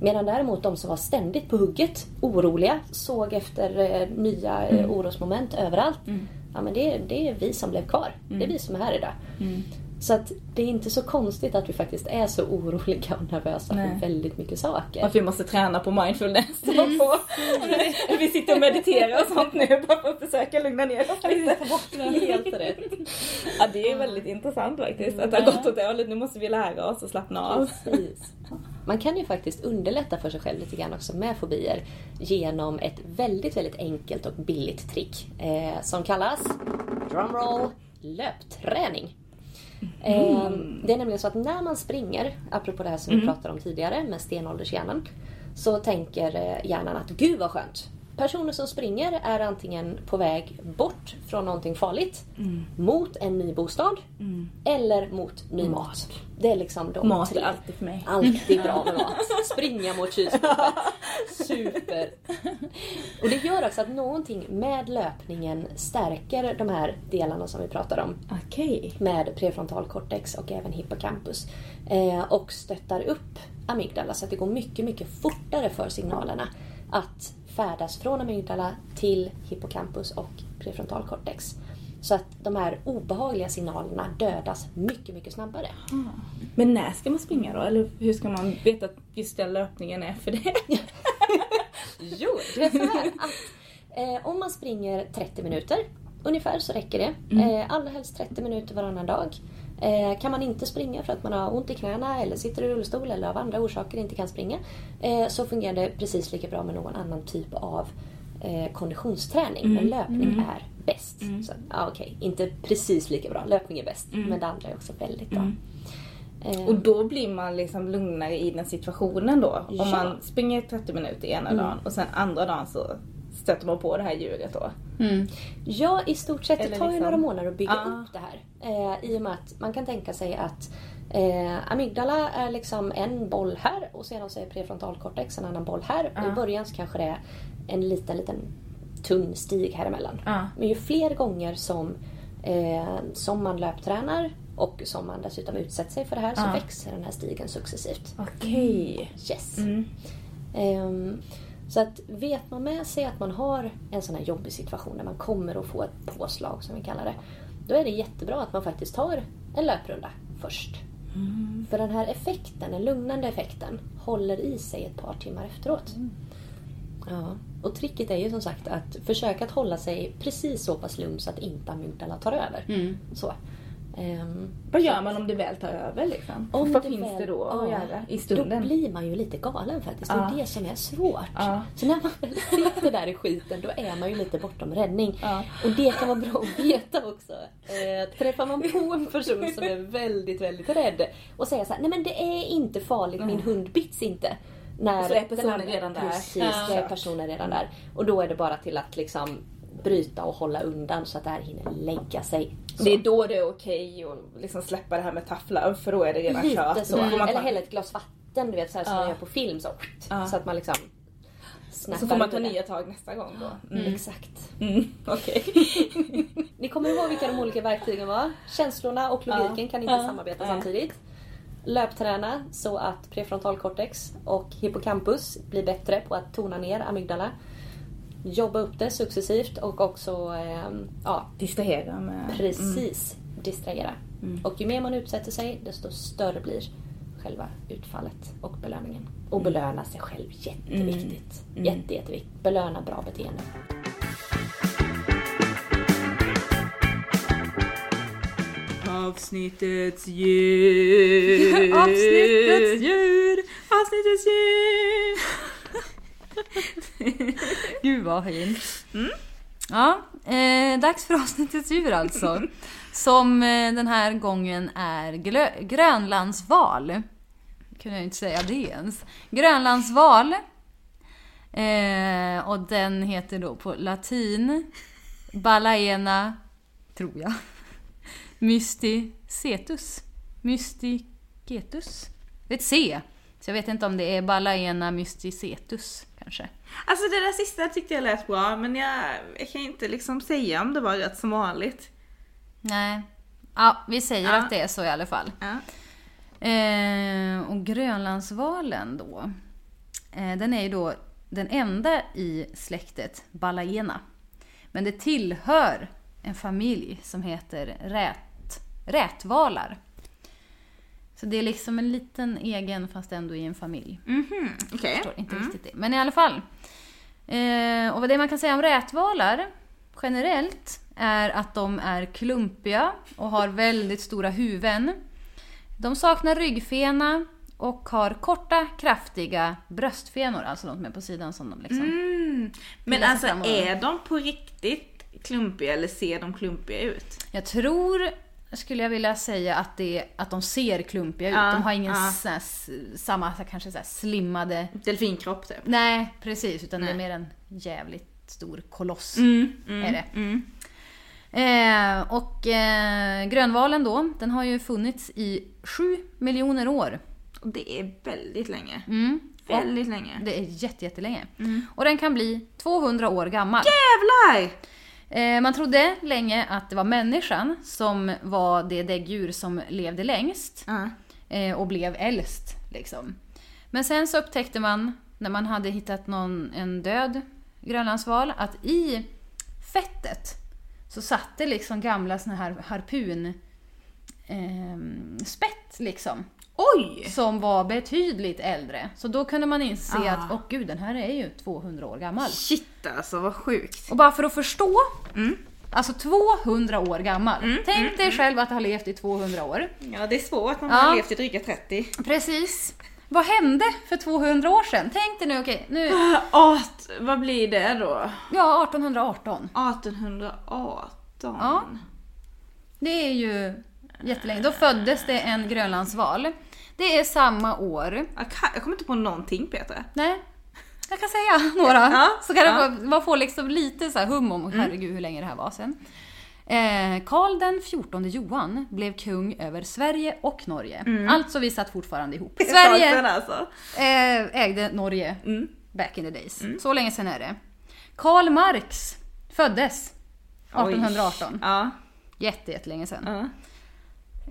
Medan däremot de som var ständigt på hugget, oroliga, såg efter eh, nya eh, Mm. orosmoment överallt. Ja men det, det är vi som blev kvar. Det är Mm. vi som är här idag. Så att det är inte så konstigt att vi faktiskt är så oroliga och nervösa Nej. för väldigt mycket saker. Att vi måste träna på mindfulness. och på. vi sitter och mediterar och sånt nu bara för att försöka lugna ner oss lite. Helt rätt. Ja det är väldigt intressant faktiskt. Att det har gått åt det hållet. Nu måste vi lära oss att slappna av. Precis. Man kan ju faktiskt underlätta för sig själv lite grann också med fobier genom ett väldigt, väldigt enkelt och billigt trick eh, som kallas drumroll löpträning. Eh, det är nämligen så att när man springer, apropå det här som vi pratade om tidigare med stenåldershjärnan, så tänker eh, hjärnan att gud vad skönt. Personer som springer är antingen på väg bort från någonting farligt, mot en ny bostad eller mot ny mat. Det är liksom de Mat tre. är alltid för mig. Alltid bra med mat. Springa mot kylskåpet. Super. Och det gör också att någonting med löpningen stärker de här delarna som vi pratar om. Okej. Med prefrontalkortex och även hippocampus. Eh, och stöttar upp amygdala så att det går mycket, mycket fortare för signalerna att färdas från amygdala till hippocampus och prefrontalkortex. Så att de här obehagliga signalerna dödas mycket, mycket snabbare. Men när ska man springa då? Eller hur ska man veta att just den löpningen är för det? Jo, det är så här att eh, om man springer 30 minuter ungefär så räcker det. Eh, allra helst 30 minuter varannan dag. Eh, kan man inte springa för att man har ont i knäna eller sitter i rullstol eller av andra orsaker inte kan springa eh, så fungerar det precis lika bra med någon annan typ av eh, konditionsträning. Men löpning är bäst. Så, ja, okej, inte precis lika bra. Löpning är bäst. Men det andra är också väldigt bra. Eh, Och då blir man liksom lugnare i den situationen då. Ja. Om man springer 30 minuter ena dagen och sen andra dagen så stöter man på det här djuret då. Mm. Ja, i stort sett. Det tar ju liksom- några månader att bygga Ja. upp det här. Eh, I och med att man kan tänka sig att eh, amygdala är liksom en boll här och sedan så är prefrontalkortex en annan boll här. Och I början så kanske det är en liten, liten tunn stig här emellan. Ja. Men ju fler gånger som, eh, som man löptränar och som man dessutom utsätter sig för det här så växer den här stigen successivt. Okej. Yes. Mm. Ehm, Så att vet man med sig att man har en sån här jobbig situation där man kommer att få ett påslag som vi kallar det. Då är det jättebra att man faktiskt tar en löprunda först. För den här effekten, den lugnande effekten, håller i sig ett par timmar efteråt. Ja. Och tricket är ju som sagt att försöka att hålla sig precis så pass lugn så att inte amygdala tar över. Mm. Så. Ehm, Vad gör man om det väl tar över liksom? om Vad det finns väl- det då att ja, göra i Då stunden? blir man ju lite galen faktiskt. Det Ja. är det som är svårt. Ja. Så när man väl sitter där i skiten då är man ju lite bortom räddning. Ja. Och det kan vara bra att veta också. Eh, träffar man på en person som är väldigt, väldigt rädd och säger så här, nej men det är inte farligt, min hund bits inte. När Så är personen redan där. Precis, då är personen redan där. Och då är det bara till att liksom bryta och hålla undan så att det här hinner lägga sig. Så. Det är då det är okej att liksom släppa det här med tough love för då är det redan kört. Lite så. Då får man Eller ta, hälla ett glas vatten, du vet så här som man gör på film. Så, så att man liksom så får man ta det. nya tag nästa gång då. Mm. Exakt. Mm. Okej. Ni kommer ihåg vilka de olika verktygen var? Känslorna och logiken kan inte samarbeta samtidigt. Löpträna så att prefrontalkortex och hippocampus blir bättre på att tona ner amygdala. Jobba upp det successivt och också ehm, ja, Distrahera med... precis distrahera. Och ju mer man utsätter sig desto större blir själva utfallet och belöningen. Och belöna sig själv, jätteviktigt. Jätte, jätteviktigt. Belöna bra beteende. Avsnittets djur. Avsnittets djur! Avsnittets djur. Gud vad fint. Ja, eh, dags för avsnittets djur alltså. Som eh, den här gången är glö- grönlandsval. Kunde jag inte säga det ens. Grönlandsval. Eh, och den heter då på latin Balaena, tror jag, mysticetus. Mysticetus. Det är ett C. Så jag vet inte om det är Balaena mysticetus kanske. Alltså det där sista tyckte jag lät bra men jag, jag kan inte liksom säga om det var rätt som vanligt. Nej. Ja, vi säger Ja. att det är så i alla fall. Ja. Eh, och Grönlandsvalen då. Eh, den är ju då den enda i släktet Balaena. Men det tillhör en familj som heter rät, rätvalar. Så det är liksom en liten egen fast ändå i en familj. Mhm, okej. förstår inte riktigt det. Men i alla fall. Eh, och vad det man kan säga om rätvalar generellt är att de är klumpiga och har väldigt stora huvuden. De saknar ryggfena och har korta, kraftiga bröstfenor, alltså de som är på sidan som de liksom... Mm. Men alltså är de på riktigt klumpiga eller ser de klumpiga ut? Jag tror, skulle jag vilja säga, att, det, att de ser klumpiga ut. Ja, de har ingen ja. sån här samma, kanske så slimmade... Delfinkropp typ. Nej, precis. Utan det är Nej. mer en jävligt stor koloss. Mm, mm, Är det. Mm. Eh, och eh, grönvalen då, den har ju funnits i sju miljoner år. Det är väldigt länge. Mm. Väldigt länge. Det är jätte, jättelänge. Och den kan bli 200 år gammal. Jävlar! Eh, man trodde länge att det var människan som var det däggdjur som levde längst eh, och blev äldst. Liksom. Men sen så upptäckte man, när man hade hittat någon, en död grönlandsval, att i fettet så satt det liksom gamla såna här harpun ehm, spett liksom. Oj! Som var betydligt äldre. Så då kunde man inse Ah. att, åh gud, den här är ju 200 år gammal. Shit alltså vad sjukt. Och bara för att förstå, Mm. alltså 200 år gammal. Tänk dig själv att ha levt i 200 år. Ja det är svårt när man Ja. har levt i dryga 30. Precis. Vad hände för 200 år sedan? Tänk dig nu, okej, nu, Art, vad blir det då? ja 1818. 1818? Ja. Det är ju jättelänge. Då föddes det en grönlandsval. Det är samma år. Jag, kan, jag kommer inte på någonting Peter. Nej, jag kan säga några. Ja, så kan ja. få, man får liksom lite så här hum om, herregud hur länge det här var sen. Eh, Karl den 14 Johan blev kung över Sverige och Norge. Alltså vi satt fortfarande ihop. Sverige alltså. eh, ägde Norge Mm. back in the days. Så länge sedan är det. Karl Marx föddes 1818. Ja. Jätte, jättelänge sedan. ja.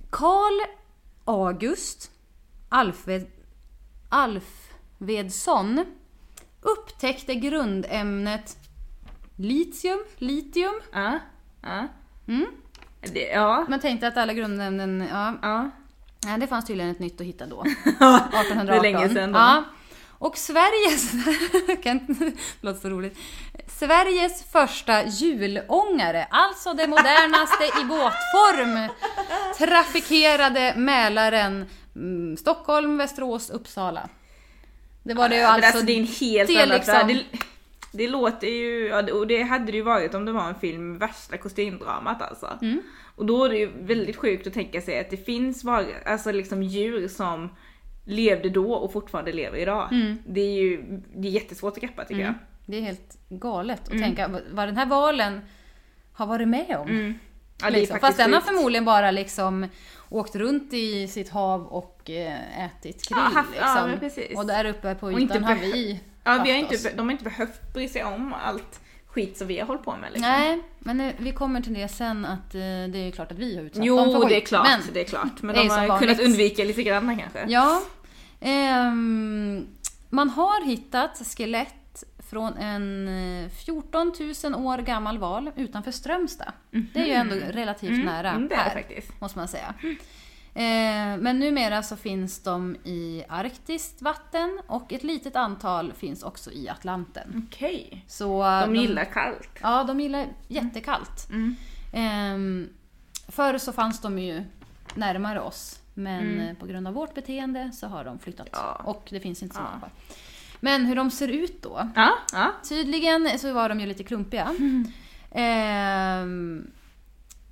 Karl August Alfved, Alfvedsson upptäckte grundämnet litium. litium. Ja. Ja. Mm. Det, ja. Man tänkte att alla grundämnen, ja, Ja. nej, det fanns tydligen ett nytt att hitta då. Ja. 1818. Det är länge sedan då. Ja. Och Sveriges, det låter så roligt. Sveriges första hjulångare, alltså det modernaste i båtform, trafikerade Mälaren mm, Stockholm, Västerås, Uppsala. Det var det ju Ja, alltså. alltså det är en helt annan liksom-. Det, det låter ju, och det hade det ju varit om det var en film med värsta kostymdramat alltså. Mm. Och då är det ju väldigt sjukt att tänka sig att det finns var, alltså liksom djur som levde då och fortfarande lever idag. Det är ju det är jättesvårt att greppa tycker Mm. Det är helt galet att tänka vad- den här valen har varit med om. jag. Mm. Ja, liksom. Fast den har förmodligen bara liksom åkt runt i sitt hav och eh, ätit krill. Ja, haft- ja, liksom. precis. och där uppe på ytan inte har vi Ja, vi har inte, oss. de har inte behövt bry sig om allt skit som vi har hållit på med. Liksom. Nej, men vi kommer till det sen att eh, det är klart att vi har utsatt dem Jo, för skit. det är klart. Men, det är klart. Men de har vanligt. kunnat undvika lite grann kanske. Ja. ehm, man har hittat skelett från en eh, 14 000 år gammal val utanför Strömstad. Det är ju ändå relativt nära Mm, det är det här, faktiskt. måste man säga. Eh, men numera så finns de i arktiskt vatten och ett litet antal finns också i Atlanten. Okej. Så De gillar kallt. Ja, de gillar jättekallt. Mm. Ehm, förr så fanns de ju närmare oss, men Mm. eh, på grund av vårt beteende så har de flyttat. Ja. Och det finns inte så Ja. många kvar. Men hur de ser ut då? Ja, ja. Tydligen så var de ju lite klumpiga. Ehm,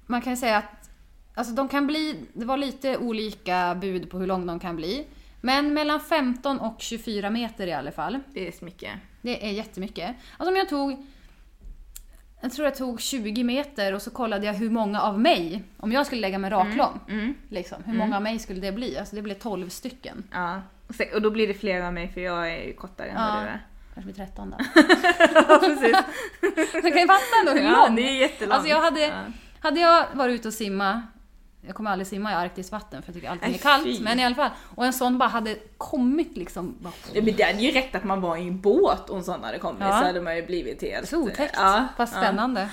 man kan säga att alltså de kan bli, det var lite olika bud på hur lång de kan bli. Men mellan 15 och 24 meter i alla fall. Det är mycket. Det är jättemycket. Alltså om jag tog... Jag tror jag tog 20 meter och så kollade jag hur många av mig, om jag skulle lägga mig raklång, Mm. liksom, hur många av mig skulle det bli? Alltså det blev 12 stycken. Ja. Och, då blir det fler av mig för jag är ju kortare än Ja. vad du är. Kanske blir 13 då. Ja, precis. Man kan ju fatta ändå hur Ja, lång. det är jättelångt. Alltså jag hade, Ja. hade jag varit ute och simma, jag kommer aldrig simma i arktiskt vatten för jag tycker allting är kallt, fy. men i alla fall. Och en sån bara hade kommit liksom. Bara, Ja, men det hade ju räckt att man var i en båt och en sån hade kommit Ja. så hade man ju blivit helt... Så otäckt, Ja, fast ja. spännande.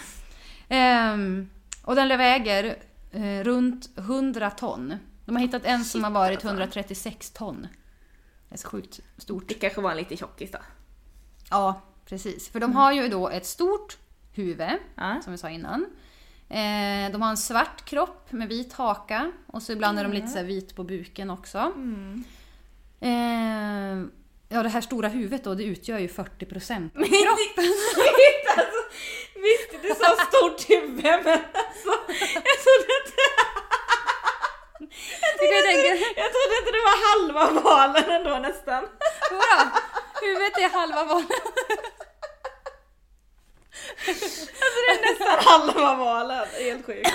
Ehm, och den väger eh, runt 100 ton. De har hittat en som har varit alltså. 136 ton. Är så sjukt stort. Det kanske var en liten tjockis då. Ja, precis. För de har ju då ett stort huvud, Ja. som vi sa innan. Eh, de har en svart kropp med vit haka och så ibland är de lite så här vit på buken också. Mm. Eh, ja, det här stora huvudet då, det utgör ju 40 procent. Shit, alltså, visst det är så stort huvud men alltså, jag trodde inte, Jag tänker, jag trodde inte det var halva valen ändå nästan. Jodå, huvudet är halva valen. Alltså det är nästan halva valen, det är helt sjukt.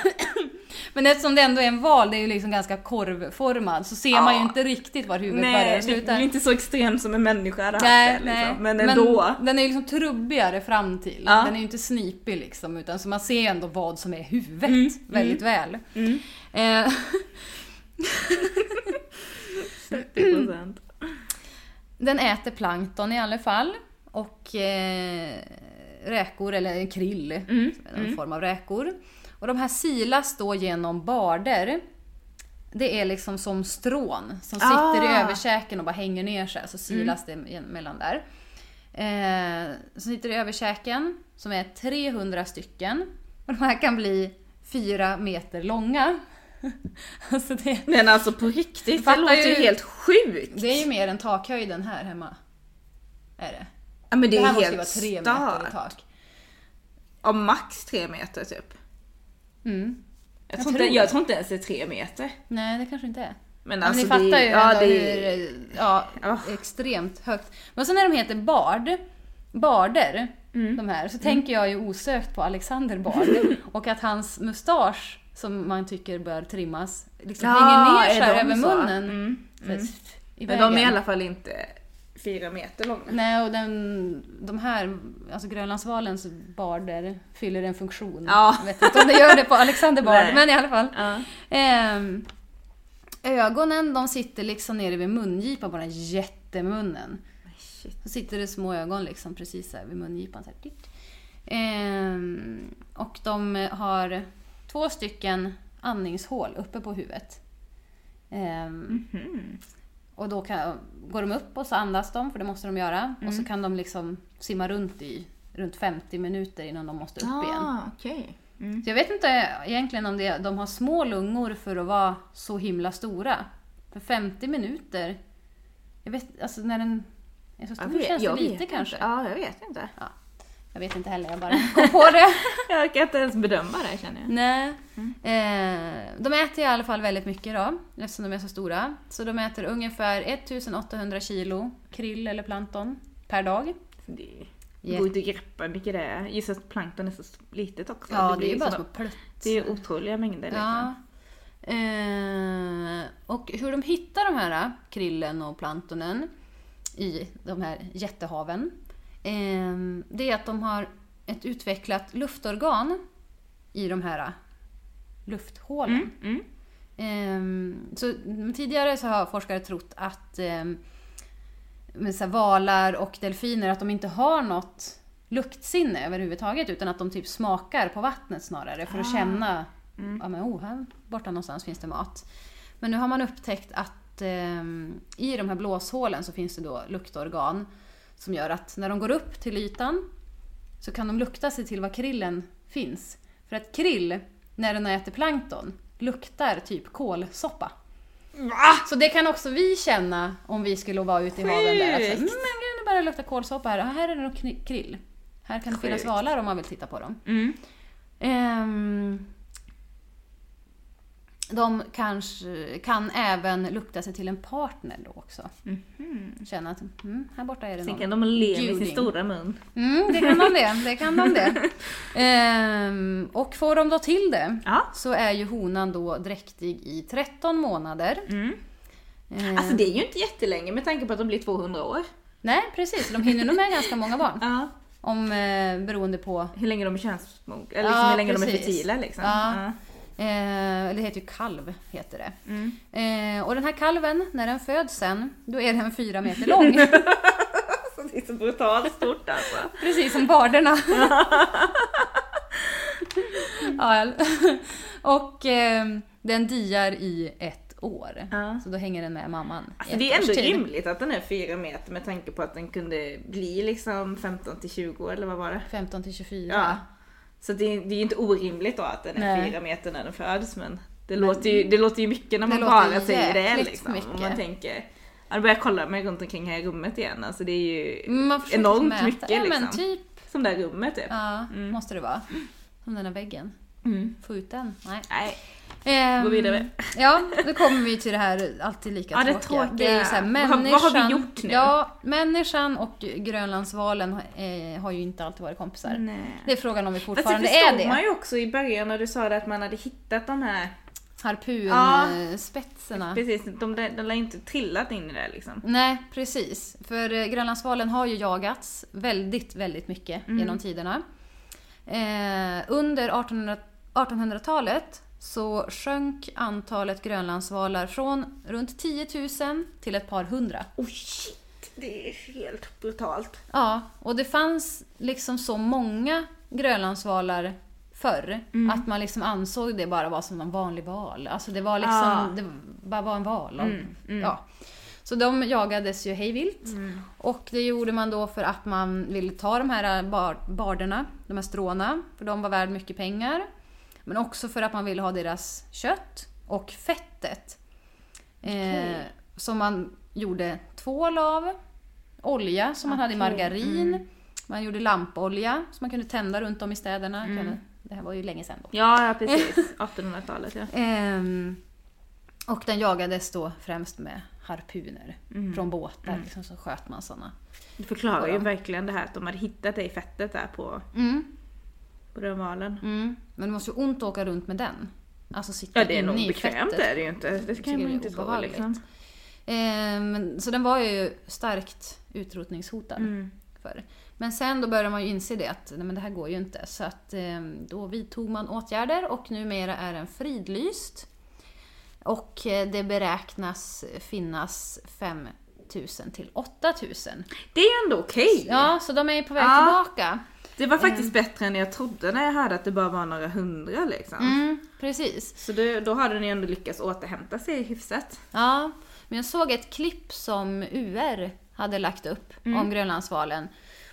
Men eftersom det ändå är en val, det är ju liksom ganska korvformad, så ser man ju Ja. inte riktigt var huvudet börjar Nej, och det slutar. blir inte så extremt som en människa hade haft Nej, det liksom. nej. Men ändå. den är ju liksom trubbigare fram till. Ja. Den är ju inte snipig liksom, utan så man ser ju ändå vad som är huvudet Mm, väldigt väl. Mm. Eh, 30%. den äter plankton i alla fall. Och eh, räkor, eller krill, Mm, en form av räkor. Och de här silas då genom barder. Det är liksom som strån som sitter i Ah. överkäken och bara hänger ner sig. Så silas det igen- mellan där. Eh, som sitter i överkäken, som är 300 stycken. Och de här kan bli fyra meter långa. alltså det, Men alltså på riktigt, det låter ju helt sjukt. det är ju mer än takhöjden här hemma. Är det? Ja men det, Det här är måste ju vara tre meter i tak. Ja max tre meter typ. Mm. Jag, Jag tror, tror inte, jag tror inte ens det är tre meter. Nej, det kanske inte är. Men Men alltså ni fattar det, ju ja, ändå det, hur ja, Ja. extremt högt. Men så när de heter Bard, Barder, Mm. de här, så tänker jag ju osökt på Alexander Bard och att hans mustasch som man tycker bör trimmas liksom Ja, hänger ner så över munnen. Mm, mm. Men de är i alla fall inte fyra meter långa. Nej, och den, de här, alltså Grönlandsvalens barder fyller en funktion. Ja. Jag vet inte om det gör det på Alexander Bard, men i alla fall. Ja. Ehm, ögonen de sitter liksom nere vid mungipan på den här jättemunnen. shit. Så sitter det små ögon liksom precis här vid mungipan. Så här. Ehm, och de har två stycken andningshål uppe på huvudet. Ehm, Mhm. Och då kan, går de upp och så andas de, för det måste de göra. Och Mm. så kan de liksom simma runt i runt 50 minuter innan de måste upp igen. Ah, okej. Mm. Så jag vet inte egentligen om det, de har små lungor för att vara så himla stora. För 50 minuter, jag vet, alltså när den är så stor känns det lite vet kanske. Inte. Ja, jag vet inte. Jag vet inte heller, jag bara kom på det. Jag kan inte ens bedöma det känner jag. Nej. Mm. Eh, de äter i alla fall väldigt mycket då, eftersom de är så stora. Så de äter ungefär 1800 kilo krill eller plankton per dag. Det går inte att greppa hur mycket det är. Just att plankton är så litet också. Ja, det, blir är ju bara små plutt. Det är otroliga mängder Ja. liksom. Eh, och hur de hittar de här krillen och planktonen i de här jättehaven, eh, det är att de har ett utvecklat luftorgan i de här lufthålen. Mm, mm. Ehm, så tidigare så har forskare trott att ehm, så valar och delfiner att de inte har något luktsinne överhuvudtaget utan att de typ smakar på vattnet snarare för att Ah. känna Mm. ja, men, oh, här borta någonstans finns det mat. Men nu har man upptäckt att ehm, i de här blåshålen så finns det då luktorgan som gör att när de går upp till ytan så kan de lukta sig till var krillen finns. För att krill, när den äter plankton, luktar typ kålsoppa. Så det kan också vi känna om vi skulle vara ute i haven där. Att, Sjukt. mm, men gud, det börjar lukta kålsoppa här. Ah, här är det nog krill. Här kan det finnas Sjukt. valar om man vill titta på dem. Mm. Ehm, de kanske kan även lukta sig till en partner då också. Mhm. Känna att mm, här borta är det Sen någon. kan de le med sin stora mun. Mm, det kan de det. det, kan de det. Ehm, och får de då till det Ja. så är ju honan då dräktig i 13 månader. Mm. Ehm, Alltså det är ju inte jättelänge med tanke på att de blir 200 år. Nej, precis. De hinner nog med ganska många barn. Ja. Om, eh, beroende på... Hur länge de är könsmogna, eller Ja, liksom hur länge de är precis. fertila liksom. Ja. Eh, det heter ju kalv, heter det. Mm. Eh, och den här kalven, när den föds sen, då är den fyra meter lång. Det är så brutalt stort alltså. Precis som barderna. ja, och eh, den diar i ett år. Ja. Så då hänger den med mamman. Alltså det är ändå tid. rimligt att den är 4 meter med tanke på att den kunde bli liksom 15 till 20 eller vad var det? 15 till 24. Ja. Så det är, ju inte orimligt då att den är Nej. 4 meter när den föds men det, låter, ju, det låter ju mycket när man bara säger det liksom. Om mycket. man tänker, ja, då börjar jag kolla mig runt omkring här i rummet igen. Alltså det är ju Mm, enormt mycket ja, men liksom. typ. Som det här rummet typ. Ja, måste det vara. Som den här väggen. Mm. Få ut den? Nej. Nej. Ehm, Gå vidare. Ja, nu kommer vi till det här alltid lika Ja, det tråkiga. tråkiga. Det är så här, Vad har- vad människan, har vi gjort nu? Ja, människan och grönlandsvalen eh, har ju inte alltid varit kompisar. Nej. Det är frågan om vi det fortfarande är det. man ju också i början när du sa det att man hade hittat de här, Harpunspetserna. precis, de, de, de lär inte trillat in i det liksom. Nej, precis. För eh, grönlandsvalen har ju jagats väldigt, väldigt mycket Mm. genom tiderna. Eh, under 1800 1800-talet så sjönk antalet grönlandsvalar från runt 10 000 till ett par hundra. Oh shit, det är helt brutalt. Ja, och det fanns liksom så många grönlandsvalar förr Mm. att man liksom ansåg det bara var som en vanlig val. Alltså det var liksom, Ja. det bara var en val. Mm, mm. Ja. Så de jagades ju hejvilt. Och det gjorde man då för att man ville ta de här bar, barderna, de här stråna, för de var värd mycket pengar. Men också för att man ville ha deras kött och fettet. Eh, som man gjorde tvål av, olja som man hade i margarin, man gjorde lampolja som man kunde tända runt om i städerna. Mm. Det här var ju länge sedan då. Ja, ja precis. 1800-talet ja. Ehm, och den jagades då främst med harpuner Mm. från båtar. Liksom, så sköt man såna. Det förklarar ju verkligen det här att de hade hittat det i fettet där på, Mm, på den valen. mm. Men det måste ju ont att åka runt med den. Alltså sitta Ja det är nog bekvämt fettet. är det ju inte. Det kan man det är inte tro liksom. Ehm, så den var ju starkt utrotningshotad Mm. förr. Men sen då började man ju inse det att nej, men det här går ju inte. Så att, ehm, då vidtog man åtgärder och numera är den fridlyst. Och eh, det beräknas finnas fem 7000 till 8000. Det är ändå okej. Ja, så de är på väg Ja. tillbaka. Det var faktiskt bättre än jag trodde när jag hörde att det bara var några hundra liksom. Mm, precis. Så det, då hade ni ändå lyckats återhämta sig hyfsat. Ja, men jag såg ett klipp som UR hade lagt upp om Grönlandsvalen.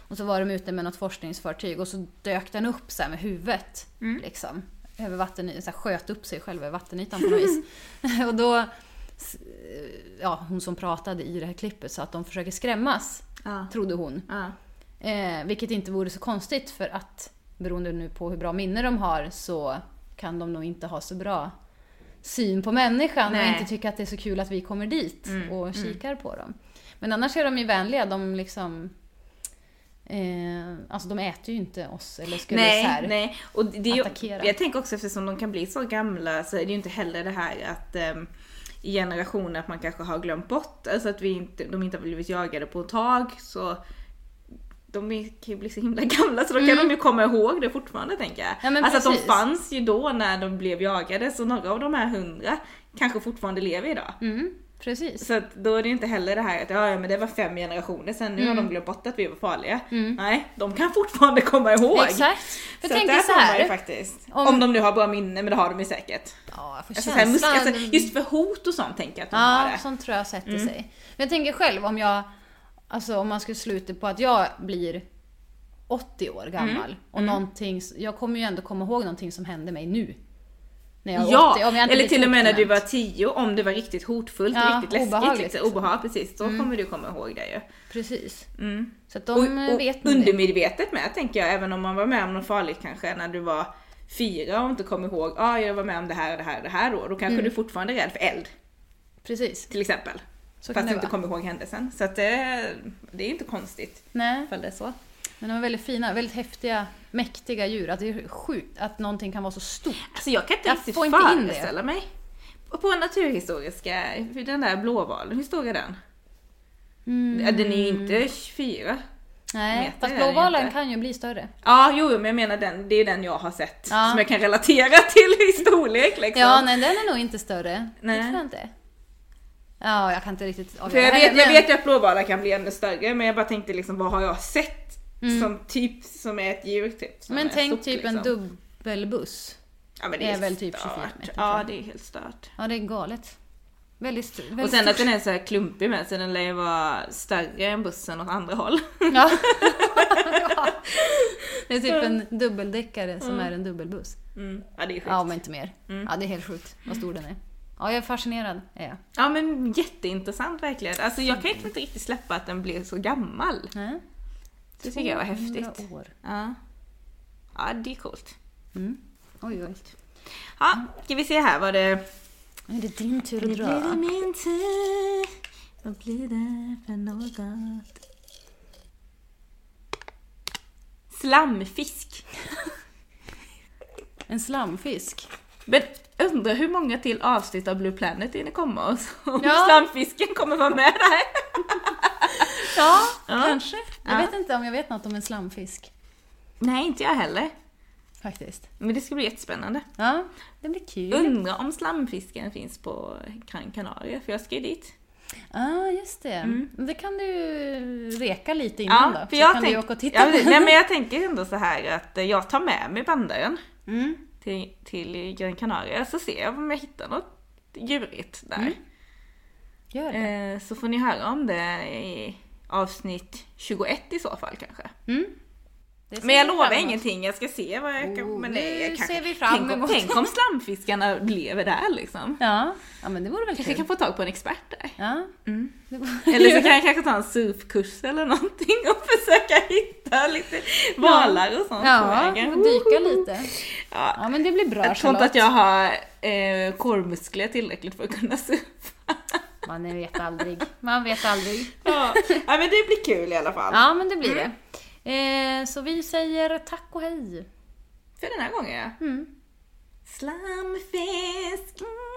Och så var de ute med något forskningsfartyg och så dök den upp så här med huvudet. Liksom, över vattenytan, så här sköt upp sig själv över vattenytan på något vis. och då, ja hon som pratade i det här klippet sa att de försöker skrämmas, Ja. trodde hon. Ja. Eh, vilket inte vore så konstigt för att beroende nu på hur bra minne de har så kan de nog inte ha så bra syn på människan Nej. och inte tycka att det är så kul att vi kommer dit Mm, och kikar på dem. Men annars är de ju vänliga. De liksom... Eh, alltså de äter ju inte oss eller skulle så Nej, här, nej. Och det är ju, attackera. jag tänker också eftersom de kan bli så gamla så är det ju inte heller det här att um, i generationer att man kanske har glömt bort, alltså att vi inte, de inte har blivit jagade på ett tag så de är- kan ju bli så himla gamla så då kan de ju komma ihåg det fortfarande tänker jag. Mm. Ja, alltså att de fanns ju då när de blev jagade så några av de här hundra kanske fortfarande lever idag. Mm, precis. Så att då är det inte heller det här att ja, ja men det var fem generationer sen, nu har de glömt bort att vi var farliga. Nej, de kan fortfarande komma ihåg. Exakt. Jag Så tänker så man ju här. faktiskt. Om- Om, de nu har bra minne, men det har de ju säkert. Ja, jag får Alltså, så här, känslan. alltså, just för hot och sånt tänker jag att de har Ja, det. Mm. sånt tror jag sätter sig. Men jag tänker själv om jag, alltså om man skulle sluta på att jag blir 80 år gammal Mm. och någonting, jag kommer ju ändå komma ihåg någonting som hände mig nu. När jag Ja, 80, om jag inte eller till och med när du var 10 om det var riktigt hotfullt, Ja, riktigt läskigt. obehagligt Liksom. Obehag, precis. Då kommer du komma ihåg det ju. Precis. Mm. Så att de och och vet undermedvetet med tänker jag, även om man var med om något farligt kanske när du var fyra och inte kom ihåg, ja ah, jag var med om det här och det här och det här då. Då kanske Mm. du fortfarande är rädd för eld Precis. till exempel. Så fast du inte kommer ihåg händelsen. Så att det, det är inte konstigt Nej, ifall det så. men de är väldigt fina, väldigt häftiga, mäktiga djur. Att det är sjukt att någonting kan vara så stort. Alltså jag kan inte Jag riktigt får inte in det. föreställa mig. Och på Naturhistoriska, den där blåvalen, hur stor är den? Ja, den är ju inte 24. Nej, Meter fast blåvalen kan ju bli större. Ja, jo, men jag menar den, det är den jag har sett. Ja. Som jag kan relatera till i storlek liksom. Ja, nej den är nog inte större. Nej. Det tror jag inte. Ja, jag kan inte riktigt För avgöra jag heller, vet, jag vet ju att blåvalar kan bli ännu större, men jag bara tänkte liksom vad har jag sett Mm. som typ, som är ett djur typ? Som Men är tänk stort, typ en liksom. dubbelbuss. ja, men är helt väl typ stört. 24 meter, Ja, jag. det är helt stört. Ja, det är galet. Väldigt, väldigt Och sen att stort. den är så här klumpig med, så den lär ju vara större än bussen åt andra håll. Ja. ja. Det är typ en dubbeldäckare som är en dubbelbuss. Mm. Ja, det är sjukt. Ja, men inte mer. Mm. Ja, det är helt sjukt vad stor den är. Ja, jag är fascinerad. Är jag. Ja men jätteintressant verkligen. Alltså jag kan inte riktigt släppa att den blir så gammal. Nej. Det tycker jag var 200 häftigt. År. Ja. Ja det är coolt. Mm. Oj, oj. Ja, ska vi se här vad det... Nu är det din tur Nu att blir dra. det min tur. Vad blir det för något? Slamfisk. En slamfisk. Men undrar hur många till avsnitt av Blue Planet det kommer och så om Ja. slamfisken kommer vara med där. Ja, Ja. kanske. Jag Ja. vet inte om jag vet något om en slamfisk. Nej, inte jag heller. Faktiskt. Men det ska bli jättespännande. Ja, det blir kul. Undrar om slamfisken finns på Gran Canaria, för jag ska ju dit. Ja, ah, just det. Mm. Det kan du reka lite innan då. för så jag kan tänk- du åka och titta ja, nej, men jag tänker ändå så här att jag tar med mig bandaren Mm. Till, till Gran Canaria, så ser jag om jag hittar något djurigt där. Mm. Gör det. Eh, så får ni höra om det i avsnitt 21 i så fall kanske. Mm. Men jag lovar ingenting, jag ska se vad jag kan... Oh, men nej, jag kanske, ser vi fram tänk, om, emot. tänk om slamfiskarna lever där liksom. Ja. ja, men det vore väl Kanske kul. kan få tag på en expert där. Ja. Mm. Eller så kan jag kanske ta en surfkurs eller någonting och försöka hitta lite valar och sånt på Ja, vägen. och dyka lite. Ja. Ja, men det blir bra Jag tror inte att jag har eh, kormuskler tillräckligt för att kunna surfa. Man vet aldrig. Man vet aldrig. Ja. ja men det blir kul i alla fall. Ja, men det blir det. Eh, så vi säger tack och hej. För den här gången ja. Mm. Slamfisk. Mm.